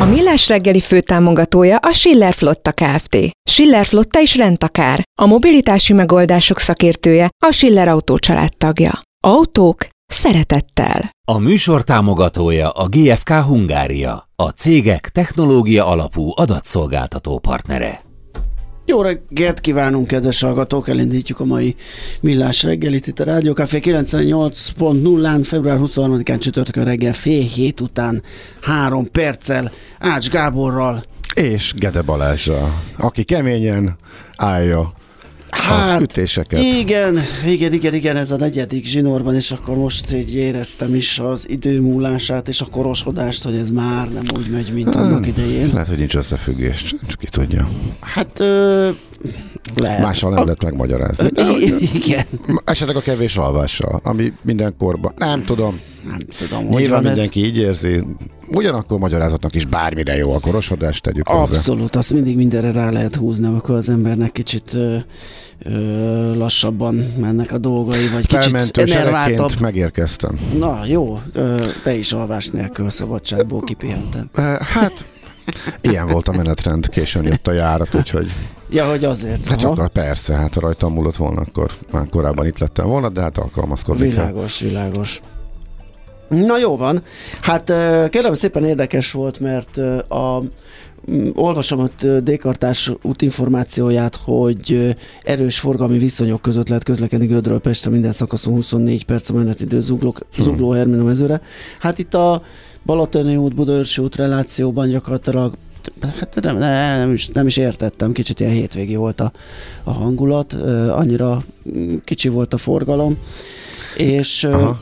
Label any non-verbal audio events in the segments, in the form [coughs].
A Millás reggeli főtámogatója a Schiller Flotta Kft. Schiller Flotta is rendtakár. A mobilitási megoldások szakértője a Schiller Autó tagja. Autók szeretettel. A műsor támogatója a GFK Hungária, a cégek technológia alapú adatszolgáltató partnere. Jó reggelt kívánunk, kedves hallgatók! Elindítjuk a mai millás reggelit itt a Rádió Café 98.0-án, február 23-án csütörtökön reggel fél hét után három perccel Ács Gáborral. És Gede Balázsa, aki keményen állja hát, ütéseket. Igen, igen, igen, igen, ez a negyedik zsinórban, és akkor most így éreztem is az idő múlását és a korosodást, hogy ez már nem úgy megy, mint hmm, annak idején. Lehet, hogy nincs összefüggés, csak ki tudja. Hát ö, lehet. Mással nem a... lehet megmagyarázni. De, [laughs] igen. Esetleg a kevés alvással, ami mindenkorban, nem tudom. Nem tudom, hogy Nyilván mindenki ez... így érzi. Ugyanakkor magyarázatnak is bármire jó a korosodást tegyük Abszolút, hozzá. azt mindig mindenre rá lehet húzni, amikor az embernek kicsit ö, ö, lassabban mennek a dolgai, vagy kicsit enerváltabb. megérkeztem. Na jó, ö, te is alvás nélkül szabadságból kipihented. Hát, ilyen volt a menetrend, későn jött a járat, úgyhogy... Ja, hogy azért. Hát csak persze, hát ha rajtam múlott volna, akkor már korábban itt lettem volna, de hát alkalmazkodik. Világos, világos. Na jó van. Hát kérem szépen érdekes volt, mert a olvasom a Dékartás útinformációját, hogy erős forgalmi viszonyok között lehet közlekedni Gödről Pestre minden szakaszon 24 perc a menetidő zugló, hmm. zugló Hermina mezőre. Hát itt a Balatoni út, Budaörsi út relációban gyakorlatilag hát nem, nem, is, nem is értettem, kicsit ilyen hétvégi volt a, a hangulat, annyira kicsi volt a forgalom, és Aha.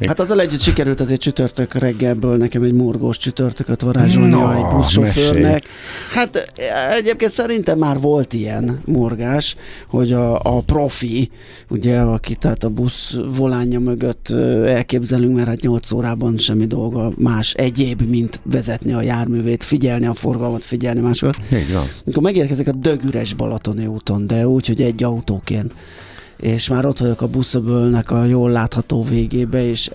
Hát azzal együtt sikerült azért csütörtök reggelből nekem egy morgós csütörtököt varázsolni no, egy buszsofőrnek. Hát egyébként szerintem már volt ilyen morgás, hogy a, a profi, ugye, aki tehát a busz volánja mögött elképzelünk, mert hát 8 órában semmi dolga más egyéb, mint vezetni a járművét, figyelni a forgalmat, figyelni másokat. Így van. Amikor megérkezik a dögüres Balatoni úton, de úgy, hogy egy autóként és már ott vagyok a buszöbölnek a jól látható végébe, és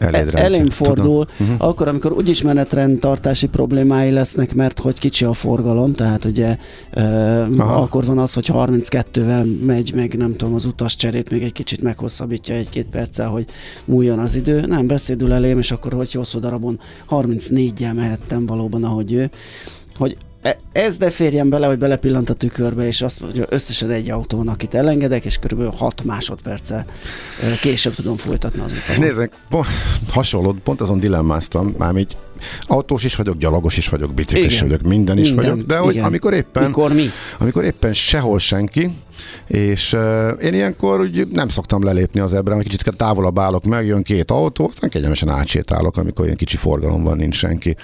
Eléd e- elém fordul, uh-huh. akkor, amikor úgyis menetrendtartási problémái lesznek, mert hogy kicsi a forgalom, tehát ugye uh, akkor van az, hogy 32-vel megy, meg nem tudom, az utas cserét még egy kicsit meghosszabbítja egy-két perccel, hogy múljon az idő. Nem, beszédül elém, és akkor, hogy hosszú darabon 34-jel mehettem valóban, ahogy ő, hogy ez de férjen bele, hogy belepillant a tükörbe, és azt mondja, összesen egy autón, akit elengedek, és körülbelül 6 másodperccel e, később tudom folytatni az utat. Nézzek, pont, hasonló, pont azon dilemmáztam, már így autós is vagyok, gyalogos is vagyok, biciklis is vagyok, minden is minden, vagyok, de hogy igen. amikor éppen, Mikor mi? amikor éppen sehol senki, és uh, én ilyenkor úgy nem szoktam lelépni az ebre, kicsit távolabb állok meg, jön két autó, aztán kegyelmesen átsétálok, amikor ilyen kicsi forgalom van, nincs senki.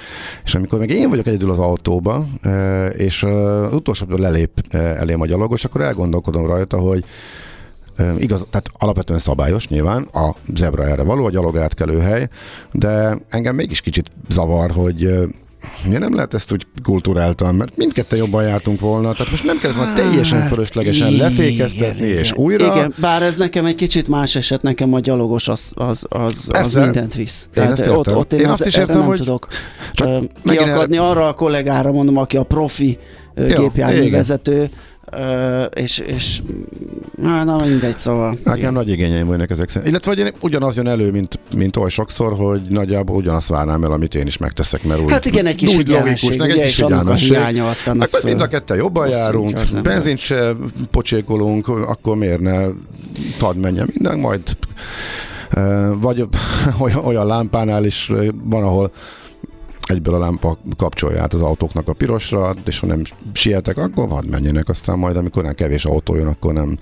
És amikor meg én vagyok egyedül az autóba, uh, és uh, utolsóban lelép uh, elém a gyalogos, akkor elgondolkodom rajta, hogy Igaz, tehát alapvetően szabályos nyilván, a zebra erre való, a gyalog hely, de engem mégis kicsit zavar, hogy miért nem lehet ezt úgy kulturáltan, mert mindketten jobban jártunk volna, tehát most nem kell volna teljesen fölöslegesen igen, lefékeztetni, igen, és újra. Igen, bár ez nekem egy kicsit más eset, nekem a gyalogos az, az, az, az Ezzel- mindent visz. Én értem. ott, ott én, Én az, azt is erre értem, nem hogy tudok kiakadni arra a kollégára, mondom, aki a profi Jó, gépjárművezető, ö, és, és na, na mindegy, szóval. Nekem igen. nagy igényeim vannak ezek szerint. Illetve hogy én ugyanaz jön elő, mint, mint oly sokszor, hogy nagyjából ugyanazt várnám el, amit én is megteszek, mert úgy, Hát igen, egy kis úgy figyelmesség, logikus, ugye, egy a hiánya aztán az Akkor mind a ketten jobban járunk, benzint se pocsékolunk, akkor miért ne tad menjen minden, majd vagy [laughs] olyan, lámpánál is van, ahol egyből a lámpa kapcsolja át az autóknak a pirosra, és ha nem sietek, akkor hadd menjenek, aztán majd, amikor nem kevés autó jön, akkor nem.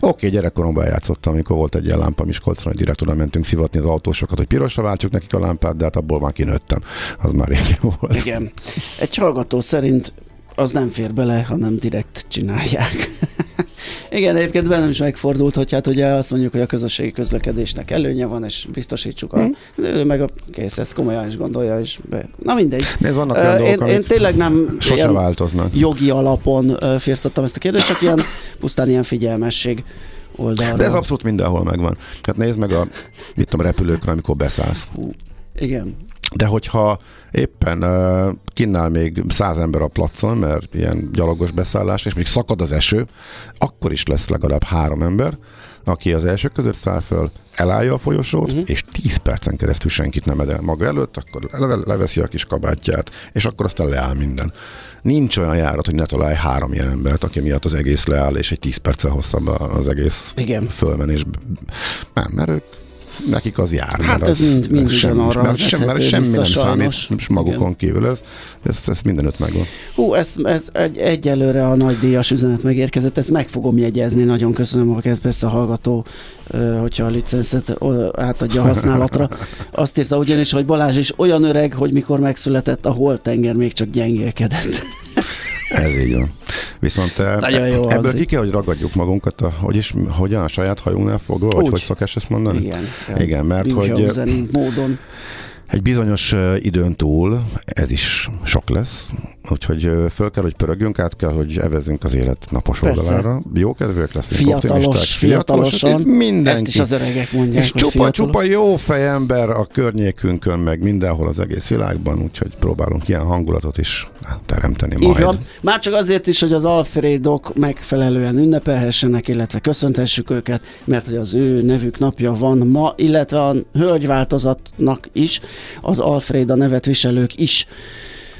Oké, gyerekkoromban játszottam, amikor volt egy ilyen lámpa Miskolcon, hogy direkt oda mentünk szivatni az autósokat, hogy pirosra váltsuk nekik a lámpát, de hát abból már kinőttem. Az már régen [laughs] volt. Igen. Egy hallgató szerint az nem fér bele, hanem direkt csinálják. Igen, egyébként bennem is megfordult, hogy hát ugye azt mondjuk, hogy a közösségi közlekedésnek előnye van, és biztosítsuk a... Ő meg a kész, ezt komolyan is gondolja, és be... Na mindegy. Nézd, vannak olyan dolgok, én, én tényleg nem sose változnak. jogi alapon firtattam ezt a kérdést, csak ilyen pusztán ilyen figyelmesség oldalra. De ez abszolút mindenhol megvan. Hát nézd meg a, mit tudom, repülőkre, amikor beszállsz. Igen. De hogyha éppen uh, kinnál még száz ember a placon, mert ilyen gyalogos beszállás, és még szakad az eső, akkor is lesz legalább három ember, aki az első között száll föl, elállja a folyosót, uh-huh. és 10 percen keresztül senkit nem edel maga előtt, akkor leve- leveszi a kis kabátját, és akkor aztán leáll minden. Nincs olyan járat, hogy ne találj három ilyen embert, aki miatt az egész leáll, és egy 10 perccel hosszabb az egész Igen. fölmenés. Nem, mert ők nekik az jár. Hát ez az, mind- mind semmi, ugyanarra mert sem, mert semmi nem sajnos. számít és magukon Igen. kívül. Ez, ez, ez mindenütt megvan. Hú, ez, ez egy, egyelőre a nagy díjas üzenet megérkezett, ezt meg fogom jegyezni, nagyon köszönöm, ez persze a hallgató, hogyha a licenszet átadja a használatra. [laughs] Azt írta ugyanis, hogy Balázs is olyan öreg, hogy mikor megszületett a holtenger még csak gyengélkedett. Ez így van. Viszont eh, Nagyon jó ebből ki kell, hogy ragadjuk magunkat, a, hogy is, hogyan a saját hajunknál fogva, vagy hogy szokás ezt mondani? Igen. Igen, mert hogy Münchhauseni módon. Egy bizonyos időn túl ez is sok lesz, úgyhogy föl kell, hogy pörögjünk, át kell, hogy evezünk az élet napos Persze. oldalára. Jó kedvűek leszünk, optimisták, Fiatalos, fiatalosak, fiatalosan. mindenki. Ezt is az öregek mondják, És csupa, fiatalos. csupa jó fej ember a környékünkön, meg mindenhol az egész világban, úgyhogy próbálunk ilyen hangulatot is teremteni majd. Így van. Már csak azért is, hogy az Alfredok megfelelően ünnepelhessenek, illetve köszönthessük őket, mert hogy az ő nevük napja van ma, illetve a hölgyváltozatnak is, az Alfreda nevet viselők is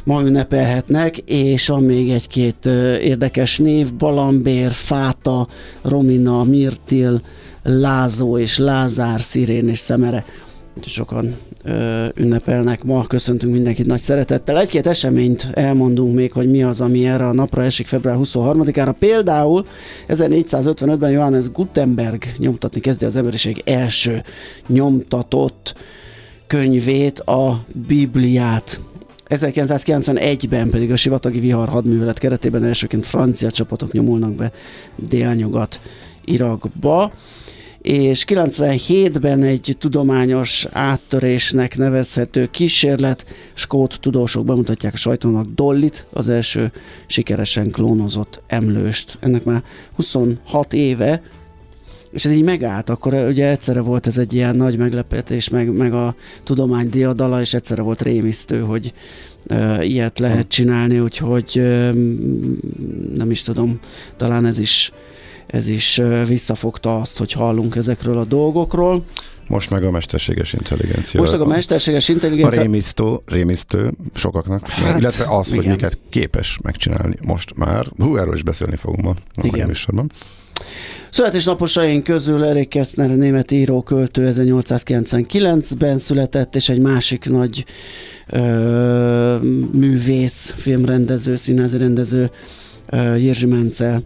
ma ünnepelhetnek, és van még egy-két érdekes név, Balambér, Fáta, Romina, Mirtil, Lázó és Lázár, Szirén és Szemere. Sokan ö, ünnepelnek ma, köszöntünk mindenkit nagy szeretettel. Egy-két eseményt elmondunk még, hogy mi az, ami erre a napra esik február 23-ára. Például 1455-ben Johannes Gutenberg nyomtatni kezdi az emberiség első nyomtatott könyvét, a Bibliát. 1991-ben pedig a sivatagi vihar hadművelet keretében elsőként francia csapatok nyomulnak be délnyugat Irakba és 97-ben egy tudományos áttörésnek nevezhető kísérlet, skót tudósok bemutatják a sajtónak Dollit, az első sikeresen klónozott emlőst. Ennek már 26 éve, és ez így megállt, akkor ugye egyszerre volt ez egy ilyen nagy meglepetés, meg, meg a tudomány diadala, és egyszerre volt rémisztő, hogy uh, ilyet lehet csinálni, úgyhogy uh, nem is tudom, talán ez is ez is ö, visszafogta azt, hogy hallunk ezekről a dolgokról. Most meg a mesterséges intelligencia. Most meg a mesterséges a intelligencia... rémisztő, rémisztő sokaknak, Hát, illetve az, hogy igen. miket képes megcsinálni most már. Hú, erről is beszélni fogunk ma a Igen. műsorban. Születésnaposaink közül Erik Kessner, német író, költő 1899-ben született, és egy másik nagy ö, művész, filmrendező, színházi rendező, ö, Jerzy Mencel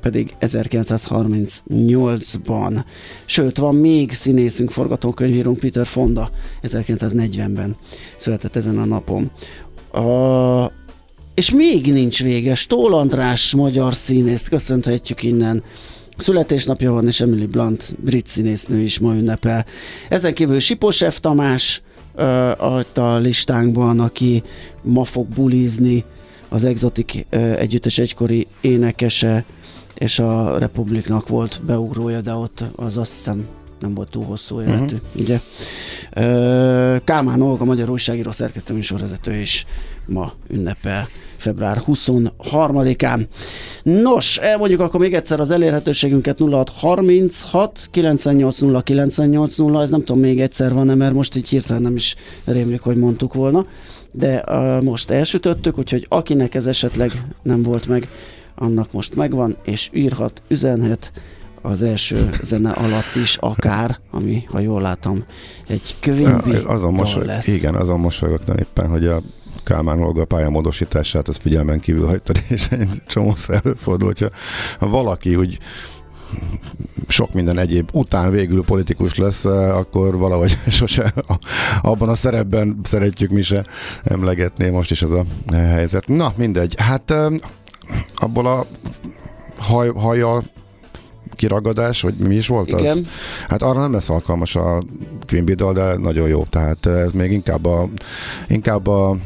pedig 1938-ban. Sőt, van még színészünk, forgatókönyvírónk Peter Fonda 1940-ben született ezen a napon. A, és még nincs vége. Stól András, magyar színészt köszönhetjük innen. Születésnapja van, és Emily Blunt, brit színésznő is ma ünnepel. Ezen kívül Sipos F. Tamás, a listánkban, aki ma fog bulizni, az Exotic együttes egykori énekese, és a Republiknak volt beugrója, de ott az azt hiszem nem volt túl hosszú életű, uh-huh. ugye? Kálmán Olga, magyar újságíró szerkesztő műsorvezető is ma ünnepel február 23-án. Nos, elmondjuk akkor még egyszer az elérhetőségünket 0636 980 980, ez nem tudom még egyszer van-e, mert most így hirtelen nem is rémlik, hogy mondtuk volna, de uh, most elsütöttük, úgyhogy akinek ez esetleg nem volt meg, annak most megvan, és írhat, üzenhet, az első zene alatt is akár, ami, ha jól látom, egy könyvi ja, azon mosoly, lesz. Igen, azon mosolyogtam éppen, hogy a Kálmán Olga pályamódosítását, ezt figyelmen kívül hagytad, [laughs] és egy csomószor előfordul, hogyha ha valaki úgy sok minden egyéb után végül politikus lesz, akkor valahogy [laughs] sose abban a szerepben szeretjük mi se emlegetni, most is ez a helyzet. Na, mindegy. Hát abból a haj, hajjal kiragadás, hogy mi is volt Igen. az? Hát arra nem lesz alkalmas a Queen Bidal, de nagyon jó. Tehát ez még inkább a, inkább a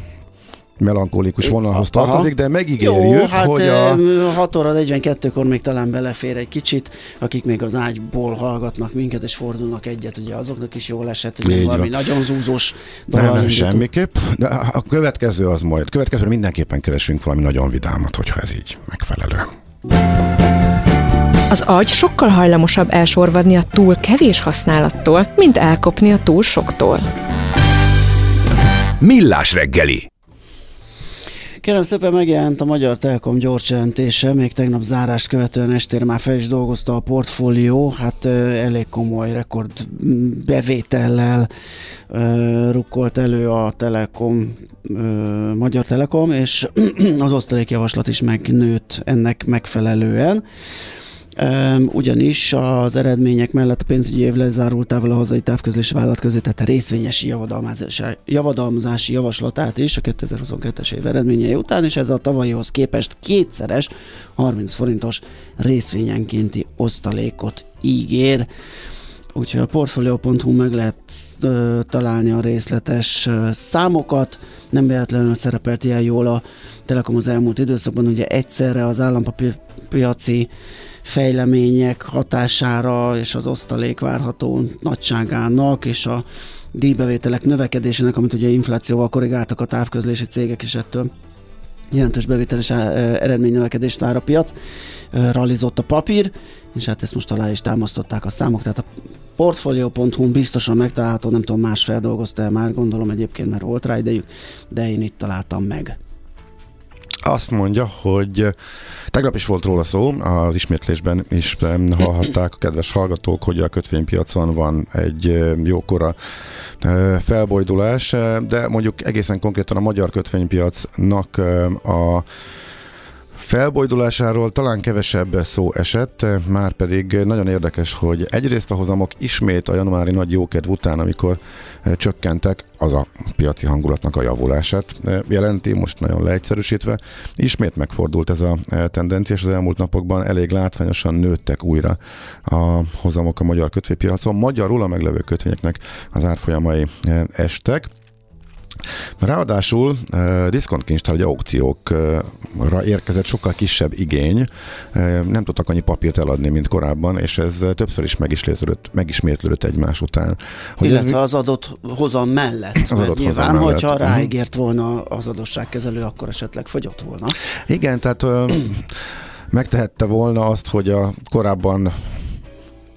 melankolikus vonalhoz tartozik, de megígérjük, Jó, hát hogy a... 6 óra 42-kor még talán belefér egy kicsit, akik még az ágyból hallgatnak minket, és fordulnak egyet, ugye azoknak is jól esett, hogy valami van. nagyon zúzós Nem, nem semmiképp, de a következő az majd, következő mindenképpen keresünk valami nagyon vidámat, hogyha ez így megfelelő. Az agy sokkal hajlamosabb elsorvadni a túl kevés használattól, mint elkopni a túl soktól. Millás reggeli Kérem szépen megjelent a Magyar Telekom gyors jelentése, még tegnap zárást követően estére már fel is dolgozta a portfólió, hát elég komoly rekord bevétellel rukkolt elő a Telekom, Magyar Telekom, és [clears throat] az osztalékjavaslat is megnőtt ennek megfelelően ugyanis az eredmények mellett a pénzügyi év lezárultával a hazai távközlési vállalat közé, tehát a részvényesi javadalmazási javaslatát is a 2022-es év eredményei után, és ez a tavalyihoz képest kétszeres 30 forintos részvényenkénti osztalékot ígér. Úgyhogy a portfolio.hu meg lehet ö, találni a részletes ö, számokat, nem véletlenül szerepelt ilyen jól a Telekom az elmúlt időszakban, ugye egyszerre az állampapírpiaci fejlemények hatására és az osztalék várható nagyságának és a díjbevételek növekedésének, amit ugye inflációval korrigáltak a távközlési cégek, és ettől jelentős bevételes eredménynövekedést vár a piac. Ralizott a papír, és hát ezt most alá is támasztották a számok, tehát a portfolio.hu biztosan megtalálható, nem tudom, más feldolgozta el már, gondolom egyébként, mert volt rá idejük, de én itt találtam meg azt mondja, hogy tegnap is volt róla szó, az ismétlésben is hallhatták a kedves hallgatók, hogy a kötvénypiacon van egy jókora felbojdulás, de mondjuk egészen konkrétan a magyar kötvénypiacnak a Felbojdulásáról talán kevesebb szó esett, már pedig nagyon érdekes, hogy egyrészt a hozamok ismét a januári nagy jókedv után, amikor eh, csökkentek, az a piaci hangulatnak a javulását eh, jelenti, most nagyon leegyszerűsítve. Ismét megfordult ez a eh, tendencia, és az elmúlt napokban elég látványosan nőttek újra a hozamok a magyar kötvénypiacon. Magyarul a meglevő kötvényeknek az árfolyamai estek. Ráadásul uh, diszkontkincstár, vagy aukciókra érkezett sokkal kisebb igény, uh, nem tudtak annyi papírt eladni, mint korábban, és ez többször is megismétlődött, megismétlődött egymás után. Hogy Illetve ez, az adott hozam mellett, az adott nyilván, hozam mellett. hogyha mhm. ráígért volna az adósságkezelő, akkor esetleg fogyott volna. Igen, tehát uh, [clears throat] megtehette volna azt, hogy a korábban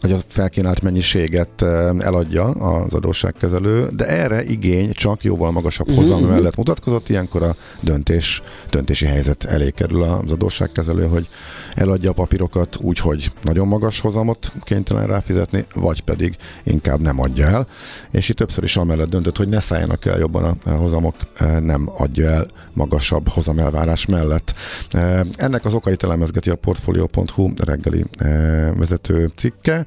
hogy a felkínált mennyiséget eladja az adósságkezelő, de erre igény csak jóval magasabb hozam uh-huh. mellett mutatkozott, ilyenkor a döntés, döntési helyzet elé kerül az adósságkezelő, hogy eladja a papírokat úgy, hogy nagyon magas hozamot kénytelen ráfizetni, vagy pedig inkább nem adja el. És itt többször is amellett döntött, hogy ne szálljanak el jobban a hozamok, nem adja el magasabb hozamelvárás mellett. Ennek az okait elemezgeti a Portfolio.hu reggeli vezető cikke.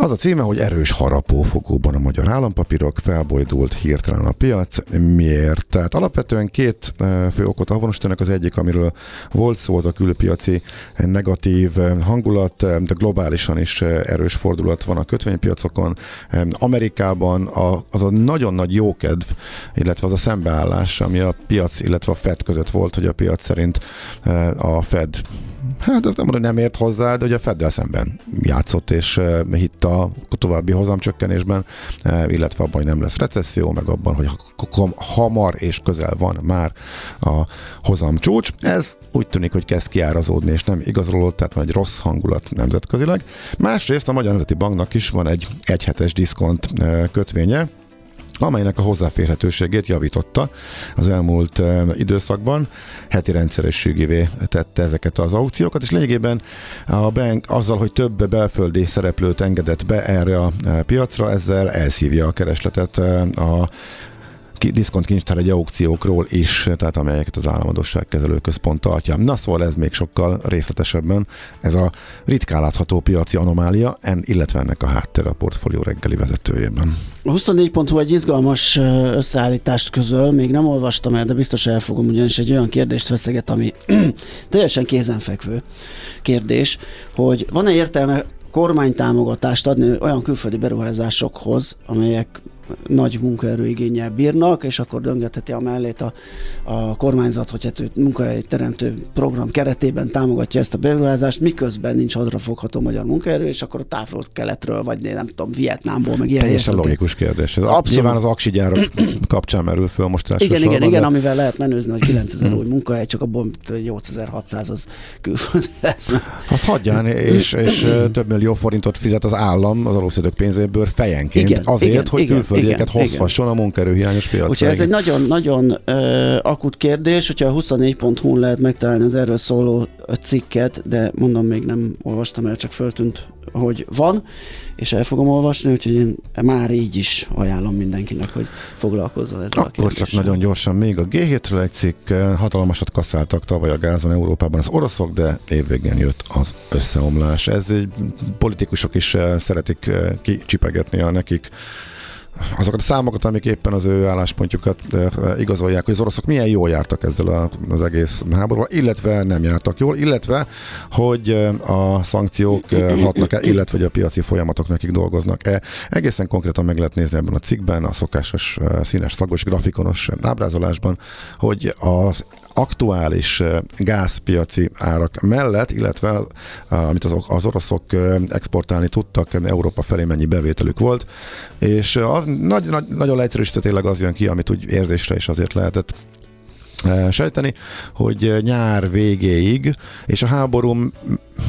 Az a címe, hogy erős harapófogóban a magyar állampapírok, felbojdult hirtelen a piac. Miért? Tehát alapvetően két eh, fő okot avonosítanak. Az egyik, amiről volt szó, az a külpiaci negatív eh, hangulat, eh, de globálisan is erős fordulat van a kötvénypiacokon. Amerikában az a nagyon nagy jókedv, illetve az a szembeállás, ami a piac, illetve a Fed között volt, hogy a piac szerint a Fed hát azt nem hogy nem ért hozzá, de hogy a Feddel szemben játszott, és hitt a további hozamcsökkenésben, uh, illetve abban, hogy nem lesz recesszió, meg abban, hogy hamar és közel van már a hozamcsúcs. Ez úgy tűnik, hogy kezd kiárazódni, és nem igazolódott, tehát van egy rossz hangulat nemzetközileg. Másrészt a Magyar Nemzeti Banknak is van egy egyhetes diszkont kötvénye, amelynek a hozzáférhetőségét javította az elmúlt időszakban, heti rendszerességévé tette ezeket az aukciókat, és lényegében a bank azzal, hogy több belföldi szereplőt engedett be erre a piacra, ezzel elszívja a keresletet a diszkont kincstár egy aukciókról is, tehát amelyeket az államadosság kezelőközpont tartja. Na szóval ez még sokkal részletesebben, ez a ritkán látható piaci anomália, en, illetve ennek a háttere a portfólió reggeli vezetőjében. A 24.hu egy izgalmas összeállítást közöl, még nem olvastam el, de biztos elfogom, ugyanis egy olyan kérdést feszeget, ami [clears throat] teljesen kézenfekvő kérdés, hogy van-e értelme kormánytámogatást adni olyan külföldi beruházásokhoz, amelyek nagy munkaerőigényel bírnak, és akkor döngetheti a mellét a, a kormányzat, hogy hát munkahely teremtő program keretében támogatja ezt a beruházást, miközben nincs hadrafogható magyar munkaerő, és akkor a távol keletről, vagy nem tudom, Vietnámból, meg ilyen Teljesen logikus kérdés. Ez Abszolút. Nyilván az aksi gyárak [clears throat] kapcsán merül föl most Igen, igen, igen, de... amivel lehet menőzni, hogy 9000 [clears throat] új munkahely, csak abból 8600 az külföld lesz. Hát hagyján, és, és [clears throat] több millió forintot fizet az állam az adószedők pénzéből fejenként igen, azért, igen, hogy igen, külföld külföldieket hozhasson igen. a munkerőhiányos piacra. Úgyhogy ez egy nagyon-nagyon akut kérdés, hogyha a 24.hu-n lehet megtalálni az erről szóló cikket, de mondom, még nem olvastam el, csak föltűnt, hogy van, és el fogom olvasni, úgyhogy én már így is ajánlom mindenkinek, hogy foglalkozzon ezzel Akkor a csak nagyon gyorsan még a G7-ről egy cikk, hatalmasat kaszáltak tavaly a gázon Európában az oroszok, de évvégén jött az összeomlás. Ez egy politikusok is szeretik kicsipegetni a nekik azokat a számokat, amik éppen az ő álláspontjukat igazolják, hogy az oroszok milyen jól jártak ezzel az egész háborúval, illetve nem jártak jól, illetve hogy a szankciók hatnak-e, illetve hogy a piaci folyamatok nekik dolgoznak-e. Egészen konkrétan meg lehet nézni ebben a cikkben, a szokásos színes, szagos, grafikonos ábrázolásban, hogy az aktuális gázpiaci árak mellett, illetve amit az, az oroszok exportálni tudtak, Európa felé mennyi bevételük volt, és az nagy, nagy, nagyon leegyszerűsített tényleg az jön ki, amit úgy érzésre is azért lehetett sejteni, hogy nyár végéig, és a háború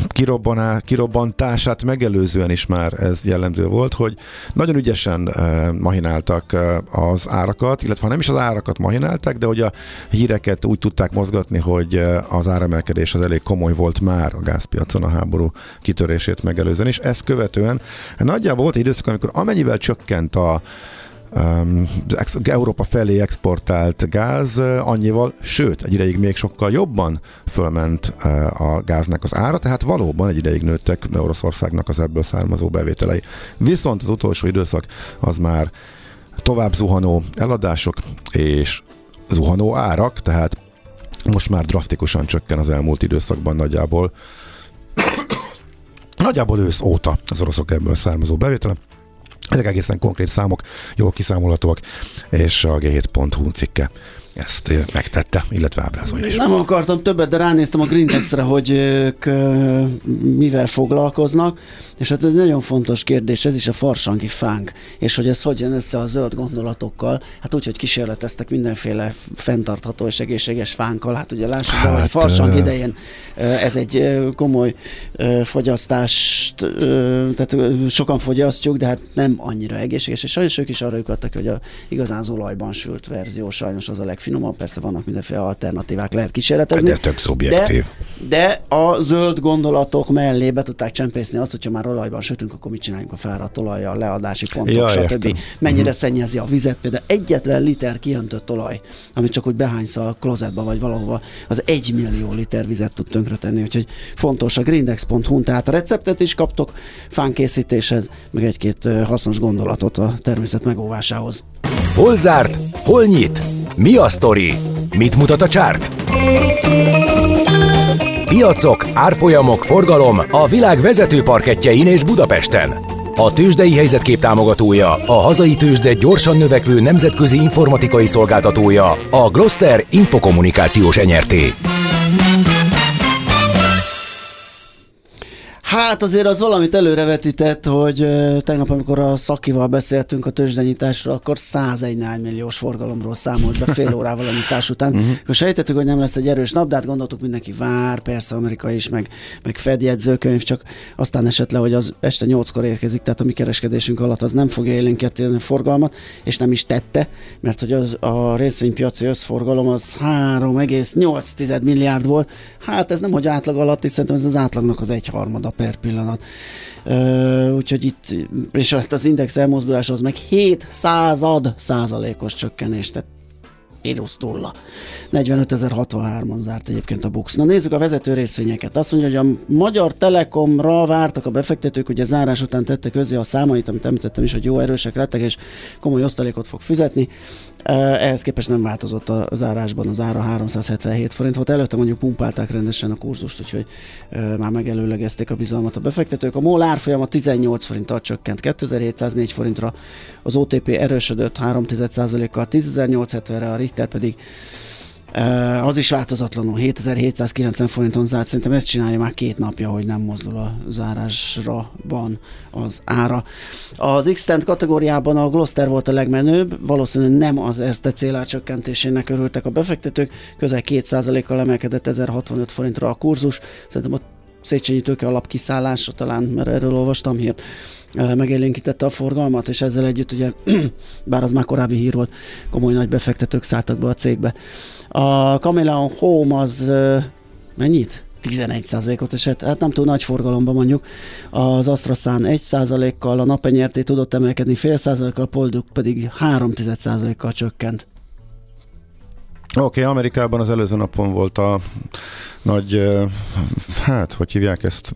kirobbaná, kirobbantását megelőzően is már ez jellemző volt, hogy nagyon ügyesen mahináltak az árakat, illetve ha nem is az árakat mahinálták, de hogy a híreket úgy tudták mozgatni, hogy az áremelkedés az elég komoly volt már a gázpiacon a háború kitörését megelőzően, és ezt követően nagyjából volt egy időszak, amikor amennyivel csökkent a Európa felé exportált gáz annyival, sőt, egy ideig még sokkal jobban fölment a gáznak az ára, tehát valóban egy ideig nőttek Oroszországnak az ebből származó bevételei. Viszont az utolsó időszak az már tovább zuhanó eladások és zuhanó árak, tehát most már drasztikusan csökken az elmúlt időszakban nagyjából [coughs] nagyjából ősz óta az oroszok ebből származó bevétele. Ezek egészen konkrét számok, jól kiszámolhatóak, és a g7.hu cikke ezt megtette, illetve ábrázolja is. Nem akartam többet, de ránéztem a Greentex-re, hogy ők mivel foglalkoznak, és hát egy nagyon fontos kérdés, ez is a farsangi fánk, és hogy ez hogy jön össze a zöld gondolatokkal, hát úgy, hogy kísérleteztek mindenféle fenntartható és egészséges fánkkal, hát ugye lássuk hát, be, hogy farsang idején ez egy komoly fogyasztást, tehát sokan fogyasztjuk, de hát nem annyira egészséges, és sajnos ők is arra jutottak, hogy a igazán az olajban sült verzió sajnos az a legfiatal finoman, persze vannak mindenféle alternatívák, lehet kísérletezni. Ez tök szubjektív. De, de a zöld gondolatok mellé be tudták csempészni azt, hogyha már olajban sütünk, akkor mit csináljunk a fáradt olajjal, leadási pontok, Ja, stb. értem. Mennyire Mhm. szennyezi a vizet, például egyetlen liter kiöntött olaj, amit csak úgy behánysz a klozetba vagy valahova, az egy millió liter vizet tud tönkretenni, úgyhogy fontos a grindex.hu, tehát a receptet is kaptok fánkészítéshez, meg egy-két hasznos gondolatot a természet megóvásához. Hol zárt? Hol nyit? Mi a sztori? Mit mutat a csárt? Piacok, árfolyamok, forgalom a világ vezető parketjein és Budapesten. A tőzsdei helyzetkép támogatója, a hazai tőzsde gyorsan növekvő nemzetközi informatikai szolgáltatója, a Gloster Infokommunikációs Enyerté. Hát azért az valamit előrevetített, hogy tegnap, amikor a Szakival beszéltünk a tőzsdenyításról, akkor 101 milliós forgalomról számolt be fél órával a nyitás után. Uh-huh. Akkor sejtettük, hogy nem lesz egy erős nap, de hát gondoltuk mindenki vár, persze Amerika is, meg, meg Fed jegyzőkönyv, csak aztán esett le, hogy az este 8-kor érkezik, tehát a mi kereskedésünk alatt az nem fogja élénkíteni a forgalmat, és nem is tette, mert hogy az, a részvénypiaci összforgalom az 3,8 milliárd volt. Hát ez nem, hogy átlag alatt, és szerintem ez az átlagnak az egyharmada per pillanat. Ö, úgyhogy itt, és hát az index elmozdulás az meg 7 század százalékos csökkenés, tehát mínusz nulla. 45.063-on zárt egyébként a Bux. Na nézzük a vezető részvényeket. Azt mondja, hogy a Magyar Telekomra vártak a befektetők, ugye zárás után tette közé a számait, amit említettem is, hogy jó erősek lettek, és komoly osztalékot fog fizetni. Ehhez képest nem változott a zárásban az ára 377 forint volt. Előtte mondjuk pumpálták rendesen a kurzust, úgyhogy már megelőlegezték a bizalmat a befektetők. A MOL árfolyama 18 forinttal csökkent 2704 forintra, az OTP erősödött 3,1%-kal 10.870-re, a Richter pedig az is változatlanul 7790 forinton zárt, szerintem ezt csinálja már két napja, hogy nem mozdul a zárásra van az ára. Az x kategóriában a Gloster volt a legmenőbb, valószínűleg nem az Erste célár csökkentésének örültek a befektetők, közel 2%-kal emelkedett 1065 forintra a kurzus, szerintem a Széchenyi tőke alap kiszállása talán, mert erről olvastam hírt, megélénkítette a forgalmat, és ezzel együtt ugye, [clears throat] bár az már korábbi hír volt, komoly nagy befektetők szálltak be a cégbe. A Chameleon Home az mennyit? 11%-ot esett, hát nem túl nagy forgalomban mondjuk. Az Astraszán 1%-kal, a napenyerté tudott emelkedni fél százalékkal, a Polduk pedig 3%-kal csökkent. Oké, okay, Amerikában az előző napon volt a nagy, hát, hogy hívják ezt,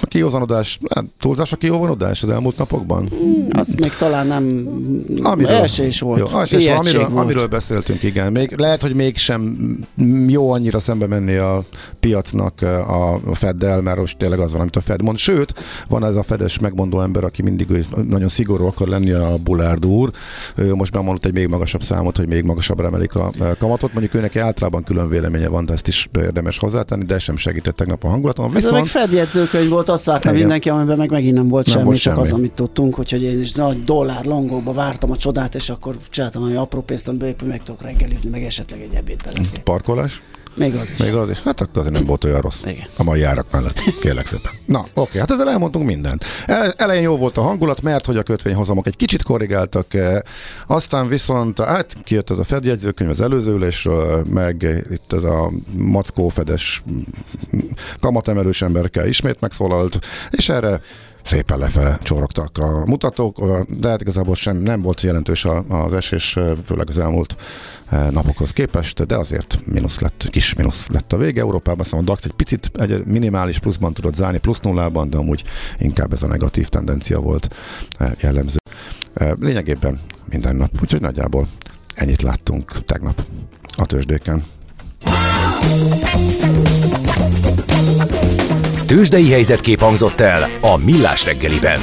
a kiózanodás, hát, túlzás a kiózanodás az elmúlt napokban? Hmm, azt még talán nem amiről, elsés volt. Jó, elsés, amiről, volt. amiről beszéltünk, igen. Még, lehet, hogy mégsem jó annyira szembe menni a piacnak a Feddel, mert most tényleg az van, amit a Fed mond. Sőt, van ez a fedes megmondó ember, aki mindig nagyon szigorú akar lenni a Bullard úr. Ő most bemondott egy még magasabb számot, hogy még magasabbra emelik a kamatot. Mondjuk őnek általában külön véleménye van, de ezt is érdemes hozzátenni, de sem segített tegnap a hangulaton. Viszont... Ez meg Fed jegyzőkönyv volt, azt várta mindenki, amiben meg megint nem volt nem semmi, volt csak semmi. az, amit tudtunk, úgyhogy én is nagy dollár longókba vártam a csodát, és akkor csináltam valami apró pénzt, amiből meg tudok reggelizni, meg esetleg egy ebéd belefér. Parkolás? Még az is. Még az is. Hát akkor azért nem volt olyan rossz. Igen. A mai árak mellett. Kérlek szépen. Na, oké, hát ezzel elmondtunk mindent. El, elején jó volt a hangulat, mert hogy a kötvényhozamok egy kicsit korrigáltak, eh, aztán viszont, hát kijött ez a Fed jegyzőkönyv az előző ülésről, meg itt ez a mackó fedes kamatemelős emberkel ismét megszólalt, és erre szépen lefele csorogtak a mutatók, de hát igazából sem nem volt jelentős az esés, főleg az elmúlt napokhoz képest, de azért mínusz lett, kis mínusz lett a vége. Európában szóval a DAX egy picit egy minimális pluszban tudott zárni, plusz nullában, de amúgy inkább ez a negatív tendencia volt jellemző. Lényegében minden nap, úgyhogy nagyjából ennyit láttunk tegnap a tőzsdéken. Tőzsdei helyzetkép hangzott el a Millás reggeliben.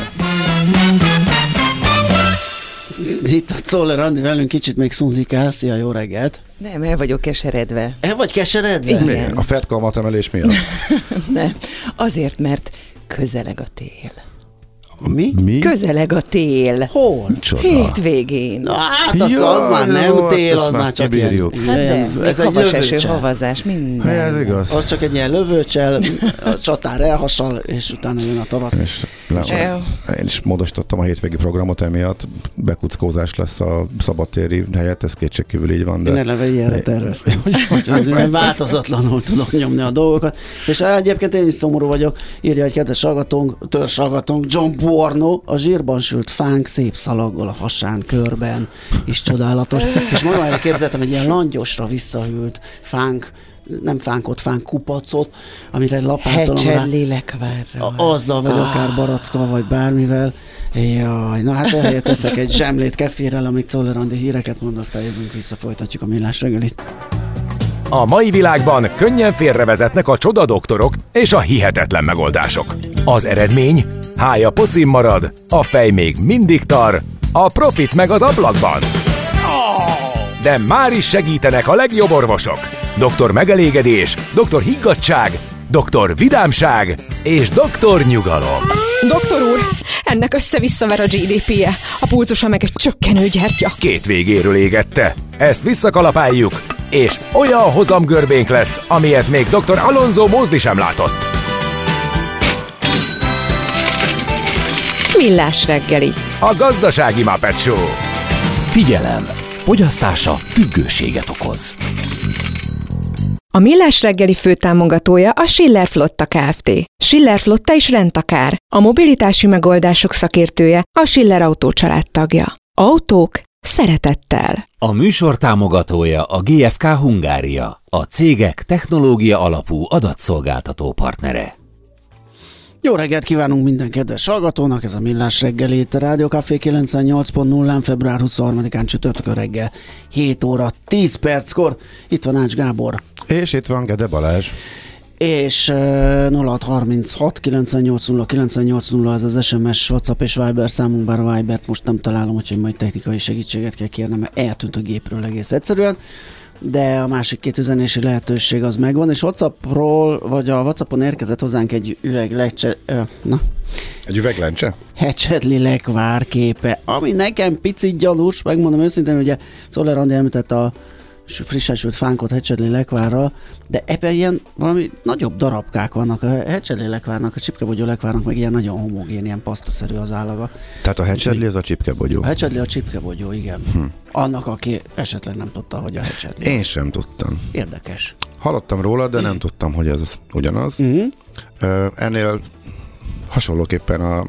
Itt a Czoller Andi velünk kicsit még szundikál. Szia, jó reggelt! Nem, el vagyok keseredve. El vagy keseredve? Igen. A Fed kamatemelés miatt? [laughs] Nem, azért, mert közeleg a tél. Mi? Mi? Közeleg a tél. Hol? Csoda. Hétvégén. Na, hát az, Ja, az már nem jó, tél, hát az ezt már csak ilyen, kibírjuk. Hát de, ilyen, ez egy havas eső, havazás, minden. Hát ez igaz. Az csak egy ilyen lövőcsel, a csatár elhasal, és utána jön a tavasz. És le, én is módosítottam a hétvégi programot, emiatt bekuckózás lesz a szabadtéri helyett, ez kétségkívül így van. De... Én eleve ilyenre terveztem, hogy, változatlanul tudok nyomni a dolgokat. És egyébként én is szomorú vagyok, írja egy kedves hallgatónk, törzs hallgatónk, John Buorno, a zsírban sült fánk szép szalaggol a hasán körben, és csodálatos. És magam elé képzeltem egy ilyen langyosra visszahűlt fánk, nem fánkot, fánk kupacot, amire lapátolom rá. Hecsed lélekvárra. Azzal, vagy akár barackkal, vagy bármivel. Jaj, na hát ehelyett teszek egy zsemlét kefirrel, amíg Czoller híreket mond, aztán jövünk vissza, folytatjuk a millás reggelit. A mai világban könnyen félrevezetnek a csoda doktorok és a hihetetlen megoldások. Az eredmény? Hája pocim marad, a fej még mindig tar, a profit meg az ablakban. De már is segítenek a legjobb orvosok. Doktor megelégedés, doktor higgadság, doktor vidámság és doktor nyugalom. Doktor úr, ennek össze-visszaver a GDP-je, a pulcosa meg egy csökkenő gyertya. Két végéről égette. Ezt visszakalapáljuk, és olyan hozamgörbénk lesz, amilyet még dr. Alonso Mózdi sem látott. Millás reggeli. A gazdasági Muppet Show. Figyelem! Fogyasztása függőséget okoz. A Millás reggeli főtámogatója a Schiller Flotta Kft. Schiller Flotta is rendtakár. A mobilitási megoldások szakértője a Schiller Autó tagja. Autók szeretettel. A műsor támogatója a GFK Hungária, a cégek technológia alapú adatszolgáltató partnere. Jó reggelt kívánunk minden kedves hallgatónak, ez a Millás reggeli itt a Rádió Café 98.0-án február 23-án csütörtökön reggel 7 óra 10 perckor. Itt van Ács Gábor. És itt van Gede Balázs. És uh, 0636 980 980 ez az SMS, WhatsApp és Viber számunk, bár a Vibert most nem találom, úgyhogy majd technikai segítséget kell kérnem, mert eltűnt a gépről egész egyszerűen. De a másik két üzenési lehetőség az megvan, és Whatsappról, vagy a Whatsappon érkezett hozzánk egy üveg lecse, ö, na, Egy üveglencse? Hecsedli lekvár képe, ami nekem picit gyanús, megmondom őszintén, ugye Szoller Andi említette a frissen sült fánkot Hecsedli lekvárral, de ebben ilyen valami nagyobb darabkák vannak. A Hecsedli lekvárnak, a csipkebogyó lekvárnak meg ilyen nagyon homogén, ilyen pasztaszerű az állaga. Tehát a hecsedli ez a csipkebogyó. A Hecsedli a csipkebogyó, igen. Hm. Annak, aki esetleg nem tudta, hogy a Hecsedli. Én sem tudtam. Érdekes. Hallottam róla, de nem tudtam, hogy ez ugyanaz. Uh-huh. Ö, Ennél hasonlóképpen a,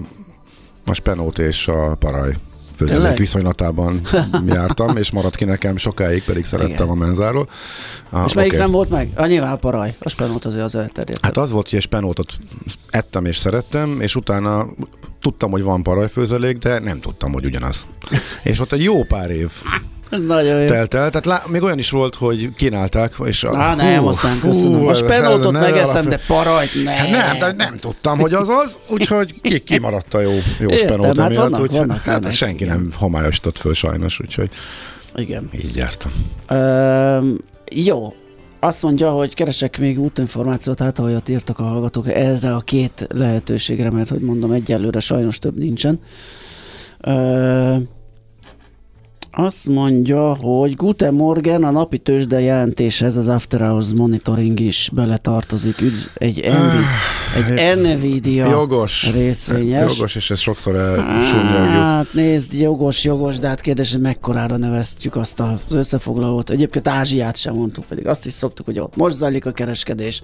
a spenót és a paraj Tényleg? viszonylatában [laughs] jártam, és maradt ki nekem sokáig, pedig szerettem Igen. a menzáról. Ah, És melyik oké. nem volt meg? A nyilván a paraj. A spenót azért az elterjedt. Hát az volt, hogy spenótot ettem és szerettem, és utána tudtam, hogy van parajfőzelék, de nem tudtam, hogy ugyanaz. és ott egy jó pár év nagyon jó. telt el, tehát lá, még olyan is volt, hogy kínálták, és a, Á, nem, aztán köszönöm. A ez- spenótot megeszem, de parajt nem. Hát nem, de nem tudtam, hogy az az, úgyhogy ki, kimaradt a jó, jó Értem, spenót hát emiatt, vannak, úgyhogy vannak hát ilyenek, senki nem homályosított föl sajnos, úgyhogy Igen. így jártam. Öm, jó. Azt mondja, hogy keresek még útinformációt, hát olyat írtak a hallgatók erre a két lehetőségre, mert hogy mondom, egyelőre sajnos több nincsen. Ö, azt mondja, hogy Guten Morgen a napi tőzsde jelentéshez az After Hours Monitoring is beletartozik. Ügy, egy, Envi, egy Nvidia Jogos. részvényes. Jogos, és ezt sokszor elsúnyogjuk. Hát nézd, jogos, jogos, de hát kérdés, hogy mekkorára neveztük azt az összefoglalót. Egyébként Ázsiát sem mondtuk, pedig azt is szoktuk, hogy ott most zajlik a kereskedés.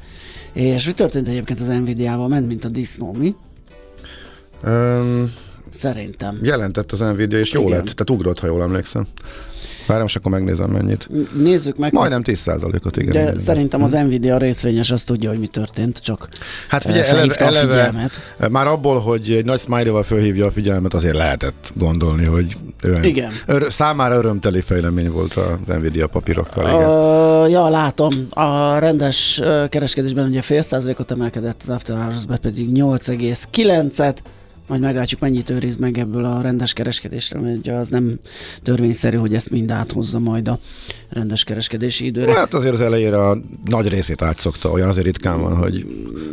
És mi történt egyébként az Nvidia-val? Ment, mint a disznó, mi? Um, Szerintem. jelentett az Nvidia, és jó Igen. lett, tehát ugrott, ha jól emlékszem. Várjam, és akkor megnézem mennyit. Nézzük meg. Majdnem 10%-ot, igen. De igen, igen. szerintem az Nvidia részvényes azt tudja, hogy mi történt, csak Hát figyelj, eh, eleve, a eleve figyelmet. már abból, hogy egy nagy smiley-val fölhívja a figyelmet, azért lehetett gondolni, hogy olyan, Igen. Ör, számára örömteli fejlemény volt az Nvidia papírokkal. Igen. Uh, ja, látom. A rendes kereskedésben ugye fél százalékot emelkedett, az After Hours-ben pedig 8,9-et. Majd meglátjuk, mennyit őriz meg ebből a rendes kereskedésre, mert ugye az nem törvényszerű, hogy ezt mind áthozza majd a rendes kereskedési időre. Hát azért az elejére a nagy részét átszokta, olyan azért ritkán van, hogy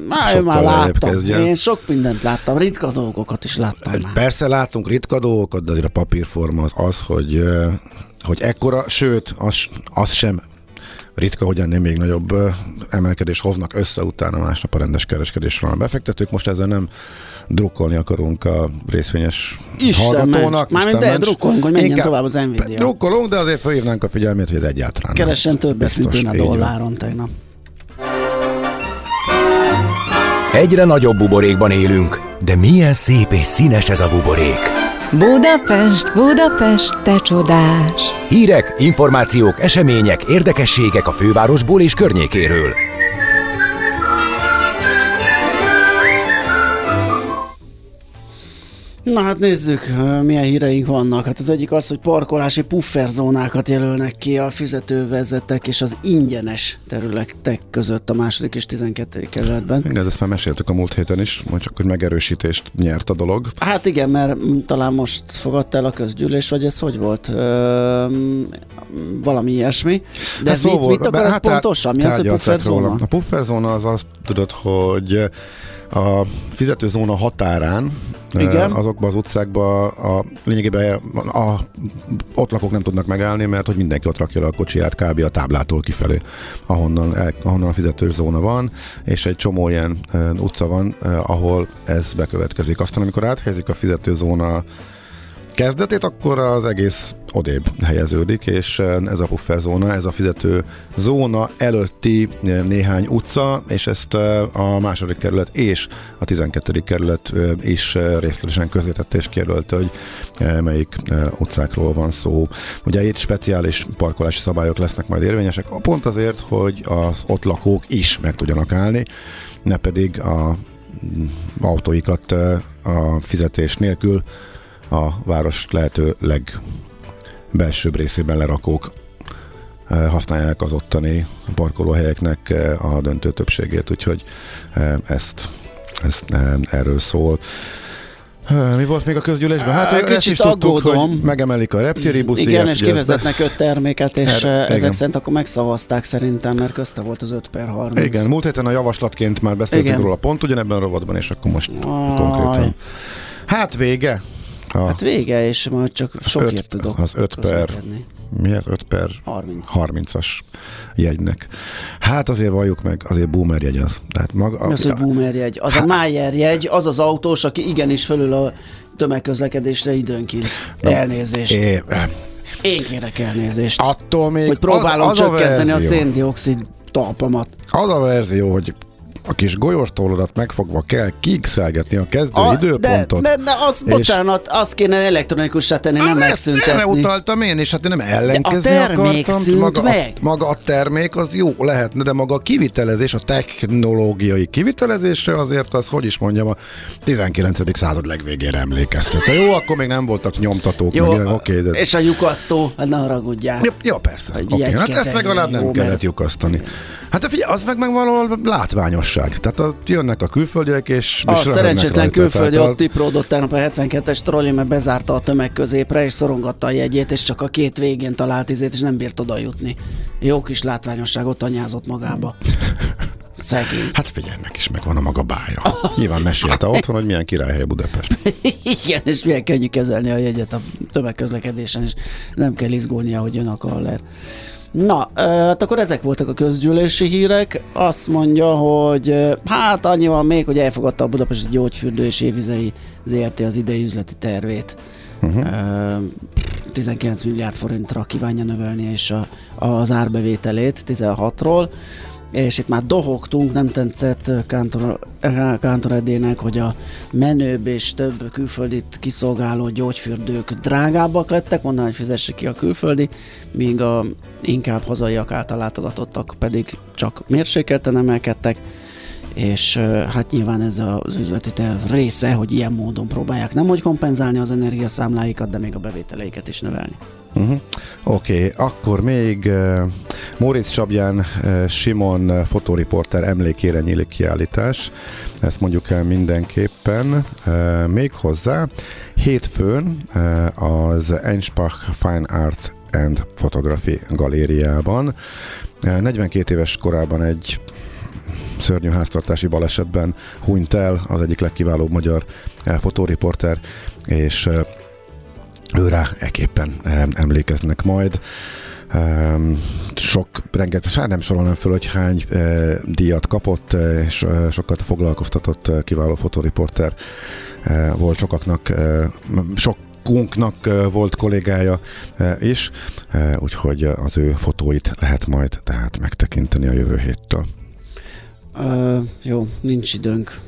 Már már sokkal lejjebb láttam. kezdjen. Én sok mindent láttam, ritka dolgokat is láttam már. Persze látunk ritka dolgokat, de azért a papírforma az az, hogy, hogy ekkora, sőt, az, az sem ritka, hogy ennél még nagyobb emelkedés hoznak össze utána másnap a rendes kereskedésről a befektetők. Most ezzel nem drukkolni akarunk a részvényes Isten hallgatónak. Mármint de ments. drukkolunk, hogy menjen Inkább tovább az Nvidia. Drukkolunk, de azért felhívnánk a figyelmét, hogy ez egyáltalán nem Keressen többet, mint ön a dolláron tegnap. Egyre nagyobb buborékban élünk, de milyen szép és színes ez a buborék. Budapest, Budapest, te csodás! Hírek, információk, események, érdekességek a fővárosból és környékéről. Na hát nézzük, milyen híreink vannak. Hát az egyik az, hogy parkolási pufferzónákat jelölnek ki a fizetővezetek és az ingyenes területek között a második és 12. kerületben. Igen, ezt már meséltük a múlt héten is, majd csak hogy megerősítést nyert a dolog. Hát igen, mert talán most fogadta el a közgyűlés, vagy ez hogy volt? Ö, mm, valami ilyesmi. De ez szó mit, mit akar hát ez pontosan? Mi az, hogy pufferzóna? róla. A pufferzóna az azt tudod, hogy a fizetőzóna határán Igen. azokban az utcákban a, lényegében a, a, ott lakók nem tudnak megállni, mert hogy mindenki ott rakja le a kocsiját kb. a táblától kifelé, ahonnan, el, ahonnan a fizetőzóna van, és egy csomó ilyen utca van, ahol ez bekövetkezik. Aztán amikor áthelyezik a fizetőzóna kezdetét, akkor az egész odébb helyeződik, és eh, ez a pufferzóna, ez a fizető zóna előtti eh, néhány utca, és ezt eh, a második kerület és a 12. kerület is részletesen közvetette és kijelölte, hogy melyik utcákról van szó. Ugye itt speciális parkolási szabályok lesznek majd érvényesek, pont azért, hogy az ott lakók is meg tudjanak állni, ne pedig a mm, autóikat a fizetés nélkül a város lehető legbelsőbb részében lerakók eh, használják az ottani parkolóhelyeknek eh, a döntő többségét, úgyhogy eh, ezt, ezt erről szól. Mi volt még a közgyűlésben? Hát Á, ezt kicsit is tudtuk, aggódom. hogy megemelik a reptéribus Igen, és kivezetnek öt terméket, és Erre- [laughs] Erre, ezek igen. szerint akkor megszavazták szerintem, mert közte volt az 5 per 30. Igen, múlt héten a javaslatként már beszéltünk Igen. róla pont ugyanebben a rovatban, és akkor most Aj. konkrétan. Hát vége. A, Hát vége, és majd csak sokért öt- tudok az öt per- közlekedni. mi az 5 per 30. 30-as jegynek. Hát azért valljuk meg, azért boomer jegy az. Tehát maga, Mi az, hogy boomer jegy? Az a Mayer jegy, az az autós, aki igenis fölül a tömegközlekedésre időnként. Elnézést. É, Én kérek elnézést. attól még Hogy próbálom az, az csökkenteni a, verzió, széndiokszid talpamat. Az a verzió, hogy a kis golyóstolodat megfogva kell kiixelgetni a kezdő A, időpontot. de, de, de az, és- bocsánat, azt kéne elektronikussá tenni, nem ezt Erre megszüntetni. utaltam én, és hát én nem ellenkezni De a termék akartam. maga, meg. A, maga a termék az jó lehetne, de maga a kivitelezés, a technológiai kivitelezésre azért az, hogy is mondjam, a 19. század legvégére emlékeztet. De jó, akkor még nem voltak nyomtatók, Jó, meg, oké, de... és a lyukasztó, hát ne haragudjál. Ja, ja persze. Okay. Hát ezt legalább nem jó, kellett mert- lyukasztani. Hát figyelj, az meg, meg valahol látványosság. Tehát ott jönnek a külföldiek, és, és A röhögnek szerencsétlen külföldi Tehát ott tipródott tegnap a 72-es trolli, mert bezárta a tömeg középre, és szorongatta a jegyét, és csak a két végén talált izét, és nem bírt oda jutni. Jó kis látványosságot anyázott magába. Szegény. Hát figyelj, meg is megvan a maga bája. Nyilván mesélte otthon, hogy milyen királyhely Budapest. [laughs] Igen, és milyen könnyű kezelni a jegyet a tömegközlekedésen, és nem kell izgulnia, hogy jön a kaller. Na, hát akkor ezek voltak a közgyűlési hírek. Azt mondja, hogy hát annyi van még, hogy elfogadta a Budapesti Gyógyfürdő és Évizei ZRT az idei üzleti tervét. Uh-huh. 19 milliárd forintra kívánja növelni, és a, az árbevételét 16-ról és itt már dohogtunk, nem tetszett Kántor, Edének, hogy a menőbb és több külföldit kiszolgáló gyógyfürdők drágábbak lettek, onnan, hogy fizesse ki a külföldi, míg a inkább hazaiak által látogatottak pedig csak mérsékelten emelkedtek, és hát nyilván ez az üzleti terv része, hogy ilyen módon próbálják nem hogy kompenzálni az energiaszámláikat, de még a bevételeiket is növelni. Uh-huh. Oké, okay, akkor még uh, Móricz Csabján uh, Simon uh, fotóriporter emlékére nyílik kiállítás. Ezt mondjuk el mindenképpen. Uh, még hozzá, hétfőn uh, az Einspach Fine Art and Photography galériában. Uh, 42 éves korában egy szörnyű háztartási balesetben hunyt el az egyik legkiválóbb magyar fotóriporter, és uh, őrá eképpen emlékeznek majd. Sok, rengeteg, hát nem sorolnám föl, hogy hány díjat kapott, és sokat foglalkoztatott kiváló fotoriporter volt sokaknak, sokunknak volt kollégája is, úgyhogy az ő fotóit lehet majd tehát megtekinteni a jövő héttől. Uh, jó, nincs időnk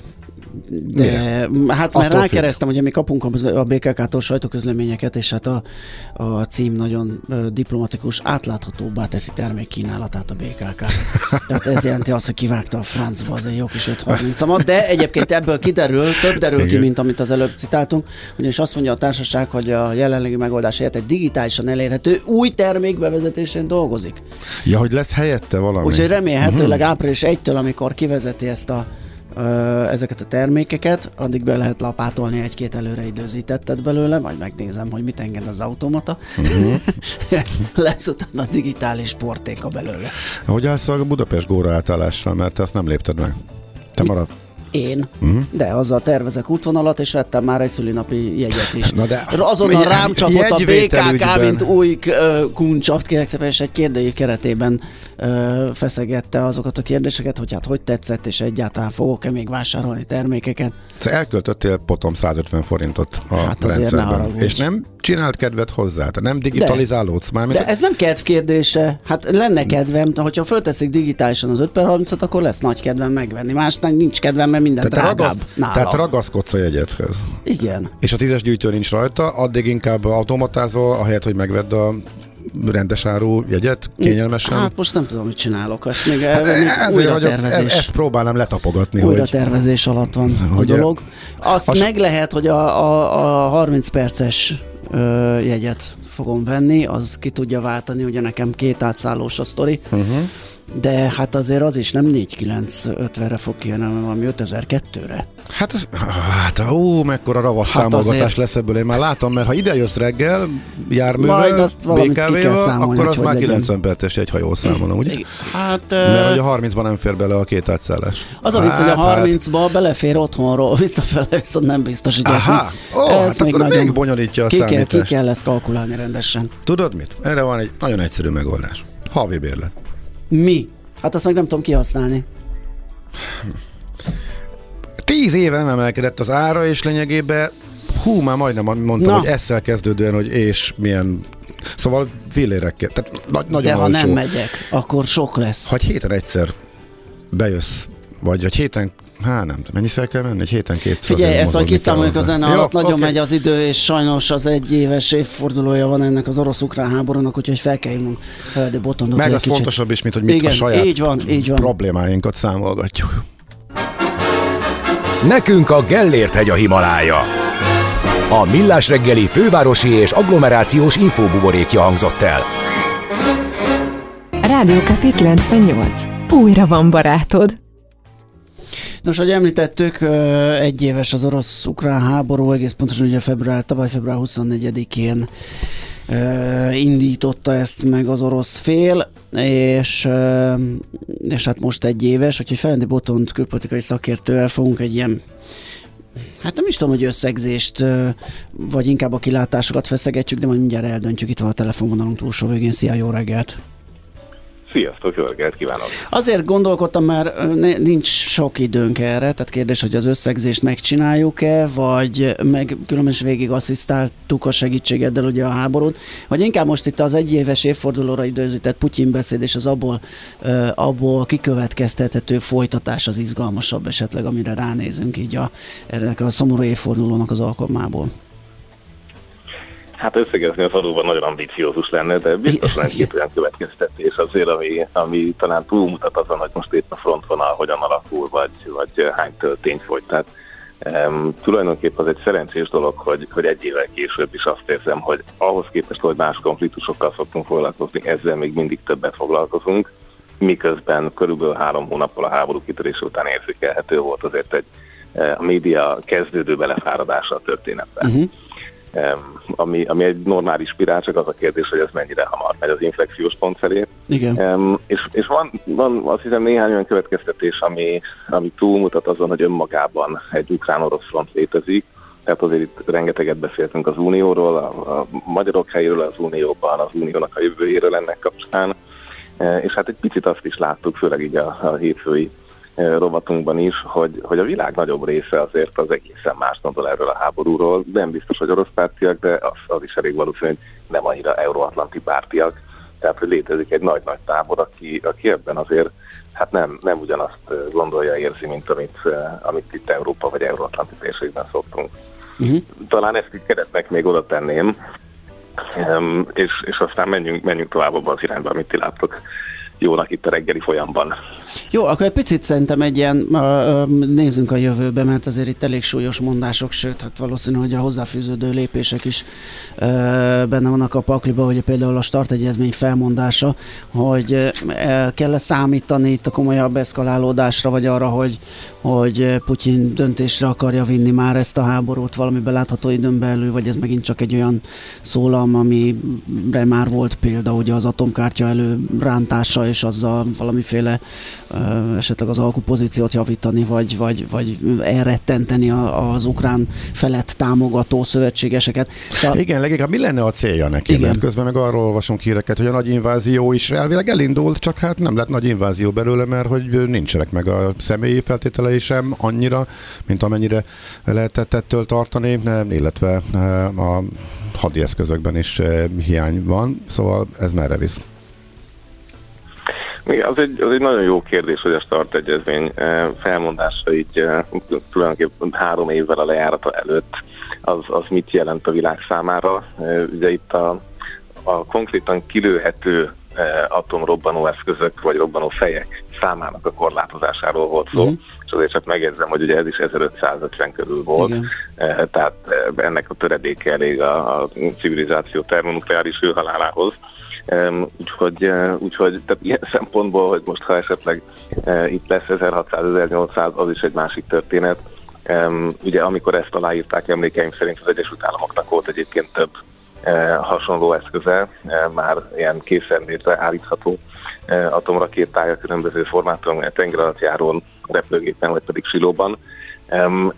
de Mire? hát Attól mert függ. rákeresztem, hogy mi kapunk a BKK-tól sajtóközleményeket, és hát a, a cím nagyon diplomatikus, átláthatóbbá teszi termékkínálatát a BKK. Tehát ez jelenti azt, hogy kivágta a francba az egy jó kis 530 de egyébként ebből kiderül, több derül ki, Igen. mint amit az előbb citáltunk, ugyanis azt mondja a társaság, hogy a jelenlegi megoldás helyett egy digitálisan elérhető új termék bevezetésén dolgozik. Ja, hogy lesz helyette valami? Úgyhogy remélhetőleg Mhm. április 1-től, amikor kivezeti ezt a ezeket a termékeket, addig be lehet lapátolni egy-két előre időzítettet belőle, majd megnézem, hogy mit enged az automata. Mhm. [laughs] Lesz utána digitális portéka belőle. Hogy állsz a Budapest góra átállásra, mert te azt nem lépted meg? Te marad. Én, Mhm. de azzal tervezek útvonalat, és vettem már egy szülinapi jegyet is. [laughs] Na de- Azonnal rám csapott a BKK, ügyben. mint új ö, kuncsaft, kérek szépen, és egy kérdőív keretében ö, feszegette azokat a kérdéseket, hogy hát hogy tetszett, és egyáltalán fogok-e még vásárolni termékeket. Te elköltöttél potom 150 forintot a Hát ne rendszerben. haragudj. És nem csinált kedvet hozzá? Te nem digitalizálódsz már? mint De ez nem kedv kérdése. Hát lenne kedvem, hogyha fölteszik digitálisan az 5 per 30 akkor lesz nagy kedvem megvenni. Másnak nincs kedvem, mert minden te, te, drágább ragasz, nálam. tehát ragaszkodsz a jegyedhez. Igen. És a tízes gyűjtő nincs rajta, addig inkább automatázol, ahelyett, hogy megvedd a rendes áru jegyet kényelmesen. Hát most nem tudom, mit csinálok. Ezt még, Hát hát, még ezért újra vagyok- tervezés. e- ezt próbálnám letapogatni, Újra hogy tervezés alatt van a Hogy- dolog. Azt Az- meg lehet, hogy a, a, a 30 perces ö, jegyet fogom venni, az ki tudja váltani, ugye nekem két átszállós a sztori, uh-huh. De hát azért az is nem 4950-re fog kijönni, hanem valami 5002-re. Hát, ez, hát ó, mekkora ravasz Hát számolgatás azért. lesz ebből, én már látom, mert ha ide jössz reggel járművel, Majd azt BKV-val, akkor az már legyen. 90 perces egy, ha jól számolom, ugye? Hát, Mert hogy a 30-ban nem fér bele a két átszállás. az a vicc, hogy a Hát, 30-ba belefér otthonról, [laughs] visszafele viszont nem biztos, hogy ez Aha, ó, hát akkor még bonyolítja a ki kell, ki számítást. kell ezt kalkulálni rendesen. Tudod mit? Erre van egy nagyon egyszerű megoldás. Havi bérlet. Mi? Hát azt meg nem tudom kihasználni. Tíz éve nem emelkedett az ára, és lényegében hú, már majdnem mondtam, Na. hogy ezzel kezdődően, hogy és milyen Szóval fillérekkel. Tehát nagy, nagyon De ha olcsó. nem megyek, akkor sok lesz. Ha egy héten egyszer bejössz, vagy egy héten, hát nem tudom, mennyiszer kell menni? Egy héten kétszer. Figyelj, ezt majd kiszámoljuk a kell zene alatt, nagyon oké. megy az idő, és sajnos az egy éves évfordulója van ennek az orosz-ukrán háborúnak, úgyhogy fel kell hívnunk Feledi Botondot. Meg az kicsit- fontosabb is, mint hogy mit Igen, a saját így van, így van. problémáinkat számolgatjuk. Nekünk a Gellért hegy a Himalája. A Millás reggeli fővárosi és agglomerációs infóbuborékja hangzott el. Rádió Café 98. Újra van barátod. Nos, ahogy említettük, egy éves az orosz-ukrán háború, egész pontosan ugye február, tavaly február 24-én ö, indította ezt meg az orosz fél, és, és hát most egy éves, úgyhogy Felendi Botont külpolitikai szakértővel fogunk egy ilyen Hát nem is tudom, hogy összegzést, vagy inkább a kilátásokat feszegetjük, de majd mindjárt eldöntjük. Itt van a telefonvonalunk túlsó végén. Szia, jó reggelt! Sziasztok, jó reggelt kívánok! Azért gondolkodtam, ne- nincs sok időnk erre, tehát kérdés, hogy az összegzést megcsináljuk-e, vagy meg különben is végig asszisztáltuk a segítségeddel ugye a háborút, vagy inkább most itt az egyéves évfordulóra időzített Putyin beszéd és az abból, abból kikövetkeztethető folytatás az izgalmasabb esetleg, amire ránézünk így a, ennek a szomorú évfordulónak az alkalmából. Hát összegezni az adóban nagyon ambiciózus lenne, de biztos lenne két olyan következtetés azért, ami, ami talán túlmutat azon, hogy most épp a frontvonal hogyan alakul, vagy, vagy hány töltényt fogy. Tehát um, tulajdonképpen az egy szerencsés dolog, hogy, hogy egy évvel később is azt érzem, hogy ahhoz képest, hogy más konfliktusokkal szoktunk foglalkozni, ezzel még mindig többet foglalkozunk, miközben körülbelül három hónappal a háború kitörés után érzékelhető volt azért egy a média kezdődő belefáradása a történetben. Uh-huh ami, ami egy normális spirál, csak az a kérdés, hogy ez mennyire hamar megy az inflexiós pont felé. Igen. És és van, van azt hiszem néhány olyan következtetés, ami, ami túlmutat azon, hogy önmagában egy ukrán-orosz front létezik. Tehát azért itt rengeteget beszéltünk az Unióról, a, a magyarok helyéről az Unióban, az Uniónak a jövőjéről ennek kapcsán. E, és hát egy picit azt is láttuk, főleg így a, a hétfői rovatunkban is, hogy, hogy a világ nagyobb része azért az egészen más gondol erről a háborúról. Nem biztos, hogy orosz pártiak, de az, az is elég valószínű, hogy nem annyira euróatlanti pártiak. Tehát, hogy létezik egy nagy-nagy tábor, aki, aki ebben azért hát nem, nem ugyanazt gondolja, érzi, mint amit, amit itt Európa vagy euróatlanti térségben szoktunk. Uh-huh. Talán ezt így keretnek még oda tenném, és, és aztán menjünk, menjünk tovább abban az irányba, amit ti láttok jónak itt a reggeli folyamban. Jó, akkor egy picit szerintem egy ilyen, nézzünk a jövőbe, mert azért itt elég súlyos mondások, sőt, hát valószínű, hogy a hozzáfűződő lépések is benne vannak a pakliba, hogy például a startegyezmény felmondása, hogy uh, kell-e számítani itt a komolyabb eszkalálódásra, vagy arra, hogy, hogy Putyin döntésre akarja vinni már ezt a háborút valami belátható időn belül, vagy ez megint csak egy olyan szólam, amire már volt példa, ugye az atomkártya előrántása, és azzal valamiféle esetleg az alkupozíciót javítani, vagy, vagy, vagy elrettenteni az ukrán felett támogató szövetségeseket. Szóval... Igen, leginkább mi lenne a célja neki? Igen. Mert közben meg arról olvasunk híreket, hogy a nagy invázió is elvileg elindult, csak hát nem lett nagy invázió belőle, mert hogy nincsenek meg a személyi feltételei sem annyira, mint amennyire lehetett ettől tartani, illetve a hadi eszközökben is hiány van, szóval ez merre visz? Igen, az egy, az egy nagyon jó kérdés, hogy a start egyezmény eh, felmondása így eh, tulajdonképpen három évvel a lejárata előtt, az, az mit jelent a világ számára. Eh, ugye itt a, a konkrétan kilőhető atomrobbanó eszközök vagy robbanó fejek számának a korlátozásáról volt szó, uh-huh. és azért csak megjegyzem, hogy ugye ez is 1550 körül volt, Igen. tehát ennek a töredéke elég a, a civilizáció termonukleáris hőhalálához. Úgyhogy, úgyhogy tehát ilyen [laughs] szempontból, hogy most ha esetleg itt lesz 1600-1800, az is egy másik történet. Ugye amikor ezt aláírták, emlékeim szerint az Egyesült Államoknak volt egyébként több hasonló eszköze, már ilyen készenlétre állítható atomrakétája különböző formátumon, tengeralattjárón, repülőgépen, vagy pedig silóban.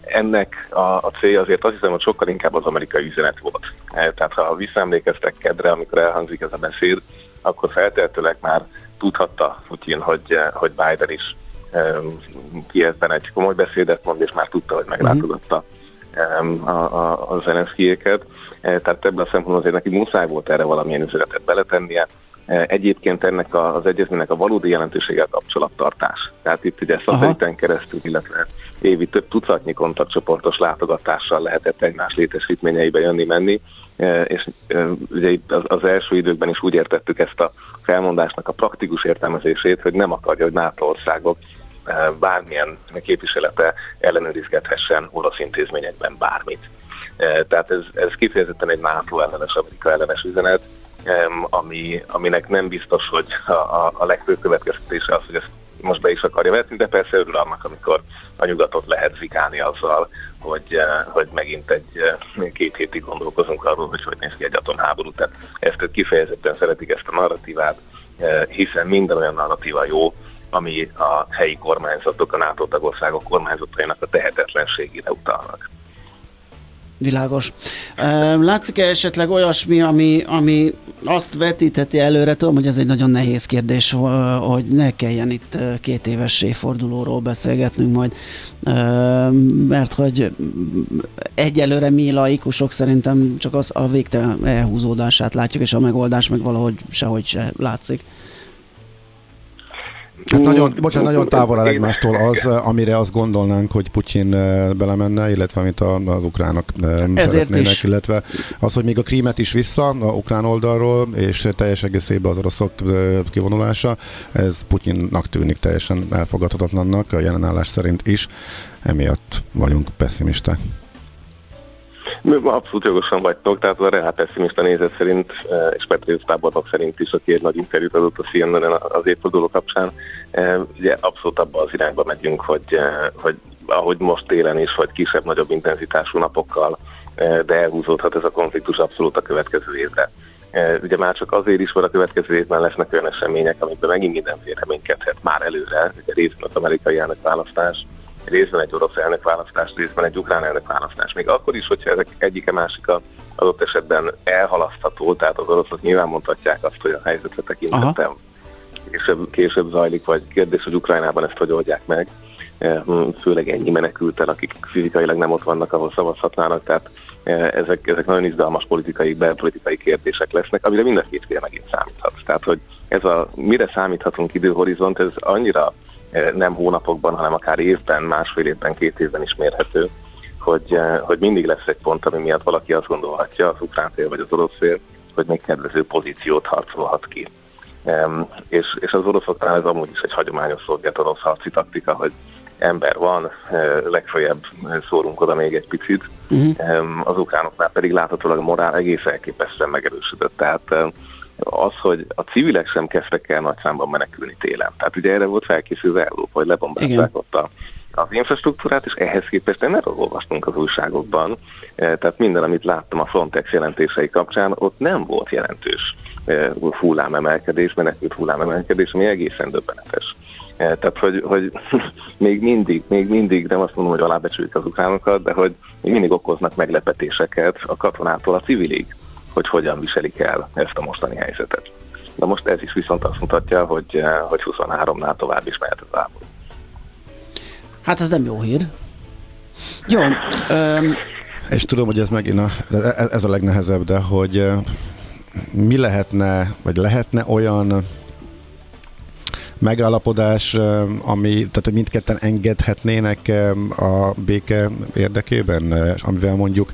Ennek a, a célja azért azt hiszem, hogy sokkal inkább az amerikai üzenet volt. E, tehát ha visszaemlékeztek kedre, amikor elhangzik ez a beszéd, akkor feltehetőleg már tudhatta Putin, hogy, hogy Biden is Kievben egy komoly beszédet mond, és már tudta, hogy meglátogatta a, a, a Zelenszkijéket. E, tehát ebből a szempontból azért neki muszáj volt erre valamilyen üzenetet beletennie. E, egyébként ennek az egyezménynek a valódi jelentősége a kapcsolattartás. Tehát itt ugye szatelliten keresztül, illetve évi több tucatnyi kontaktcsoportos látogatással lehetett egymás létesítményeibe jönni-menni, e, és e, ugye az első időkben is úgy értettük ezt a felmondásnak a praktikus értelmezését, hogy nem akarja, hogy NATO országok bármilyen képviselete ellenőrizgethessen orosz intézményekben bármit. Tehát ez, ez kifejezetten egy NATO ellenes, Amerika ellenes üzenet, ami, aminek nem biztos, hogy a, a, a legfőbb következtetése az, hogy ezt most be is akarja vetni, de persze örül annak, amikor a nyugatot lehet zikálni azzal, hogy, eh, hogy megint egy eh, két hétig gondolkozunk arról, hogy hogy néz ki egy atomháború. Tehát ezt kifejezetten szeretik ezt a narratívát, eh, hiszen minden olyan narratíva jó, ami a helyi kormányzatok, a NATO tagországok kormányzatainak a tehetetlenségére utalnak. Világos. Látszik-e esetleg olyasmi, ami, ami azt vetíteti előre, tudom, hogy ez egy nagyon nehéz kérdés, hogy ne kelljen itt két éves évfordulóról beszélgetnünk majd, mert hogy egyelőre mi laikusok szerintem csak az a végtelen elhúzódását látjuk, és a megoldás meg valahogy sehogy se látszik. Hát nagyon, bocsánat, nagyon távol áll egymástól az, amire azt gondolnánk, hogy Putyin eh, belemenne, illetve amit az ukránok eh, szeretnének, is. illetve az, hogy még a krímet is vissza a ukrán oldalról, és teljes egészében az oroszok eh, kivonulása, ez Putyinnak tűnik teljesen elfogadhatatlannak, a jelenállás szerint is, emiatt vagyunk pessimisták. Abszolút jogosan vagytok, tehát a reál pessimista nézet szerint, eh, és Petrius tábornok szerint is, aki egy nagy interjút adott a CNN az évforduló kapcsán, eh, ugye abszolút abba az irányba megyünk, hogy, eh, hogy ahogy most télen is, hogy kisebb-nagyobb intenzitású napokkal, de elhúzódhat ez a konfliktus abszolút a következő évre. Ugye már csak azért is, mert a következő évben lesznek olyan események, amikben megint mindenféle reménykedhet már előre, ugye részben az amerikai elnökválasztás, részben egy orosz elnökválasztás, részben egy ukrán elnökválasztás. Még akkor is, hogyha ezek egyike másika adott esetben elhalasztható, tehát az oroszok nyilván mondhatják azt, hogy a helyzetre tekintettem később, később zajlik, vagy kérdés, hogy Ukrajnában ezt hogy oldják meg. Eh, hm, Főleg ennyi menekültel, akik fizikailag nem ott vannak, ahol szavazhatnának, tehát eh, ezek, ezek nagyon izgalmas politikai, belpolitikai kérdések lesznek, amire mind a két fél megint számíthat. Tehát, hogy ez a mire számíthatunk időhorizont, ez annyira nem hónapokban, hanem akár évben, másfél évben, két évben is mérhető, hogy, eh, hogy mindig lesz egy pont, ami miatt valaki azt gondolhatja, az ukrán fél vagy az orosz fél, hogy még kedvező pozíciót harcolhat ki. Um, és, és az oroszoknál ez amúgy is egy hagyományos szolgált orosz harci taktika, hogy ember van, eh, legfeljebb szórunk oda még egy picit. Uh-huh. Um, az ukránoknál pedig láthatólag a morál egész elképesztően megerősödött. Tehát um, az, hogy a civilek sem kezdtek el nagy számban menekülni télen. Tehát ugye erre volt felkészülve Európa, hogy lebombázták ott a, az infrastruktúrát, és ehhez képest nem erről olvastunk az újságokban. Eh, Tehát minden, amit láttam a Frontex jelentései kapcsán, ott nem volt jelentős eh, hullámemelkedés, menekült hullámemelkedés, ami egészen döbbenetes. Eh, Tehát, hogy, hogy [laughs] még mindig, még mindig, nem azt mondom, hogy alábecsüljük az ukránokat, de hogy még mindig okoznak meglepetéseket a katonától a civilig, hogy hogyan viselik el ezt a mostani helyzetet. De most ez is viszont azt mutatja, hogy, eh, hogy 23-nál tovább is mehet az háború. Hát ez nem jó hír. Jó, öm, És tudom, hogy ez megint a, ez- ez a legnehezebb, de hogy eh, mi lehetne, vagy lehetne olyan megállapodás, eh, ami, tehát hogy mindketten engedhetnének a béke érdekében, amivel mondjuk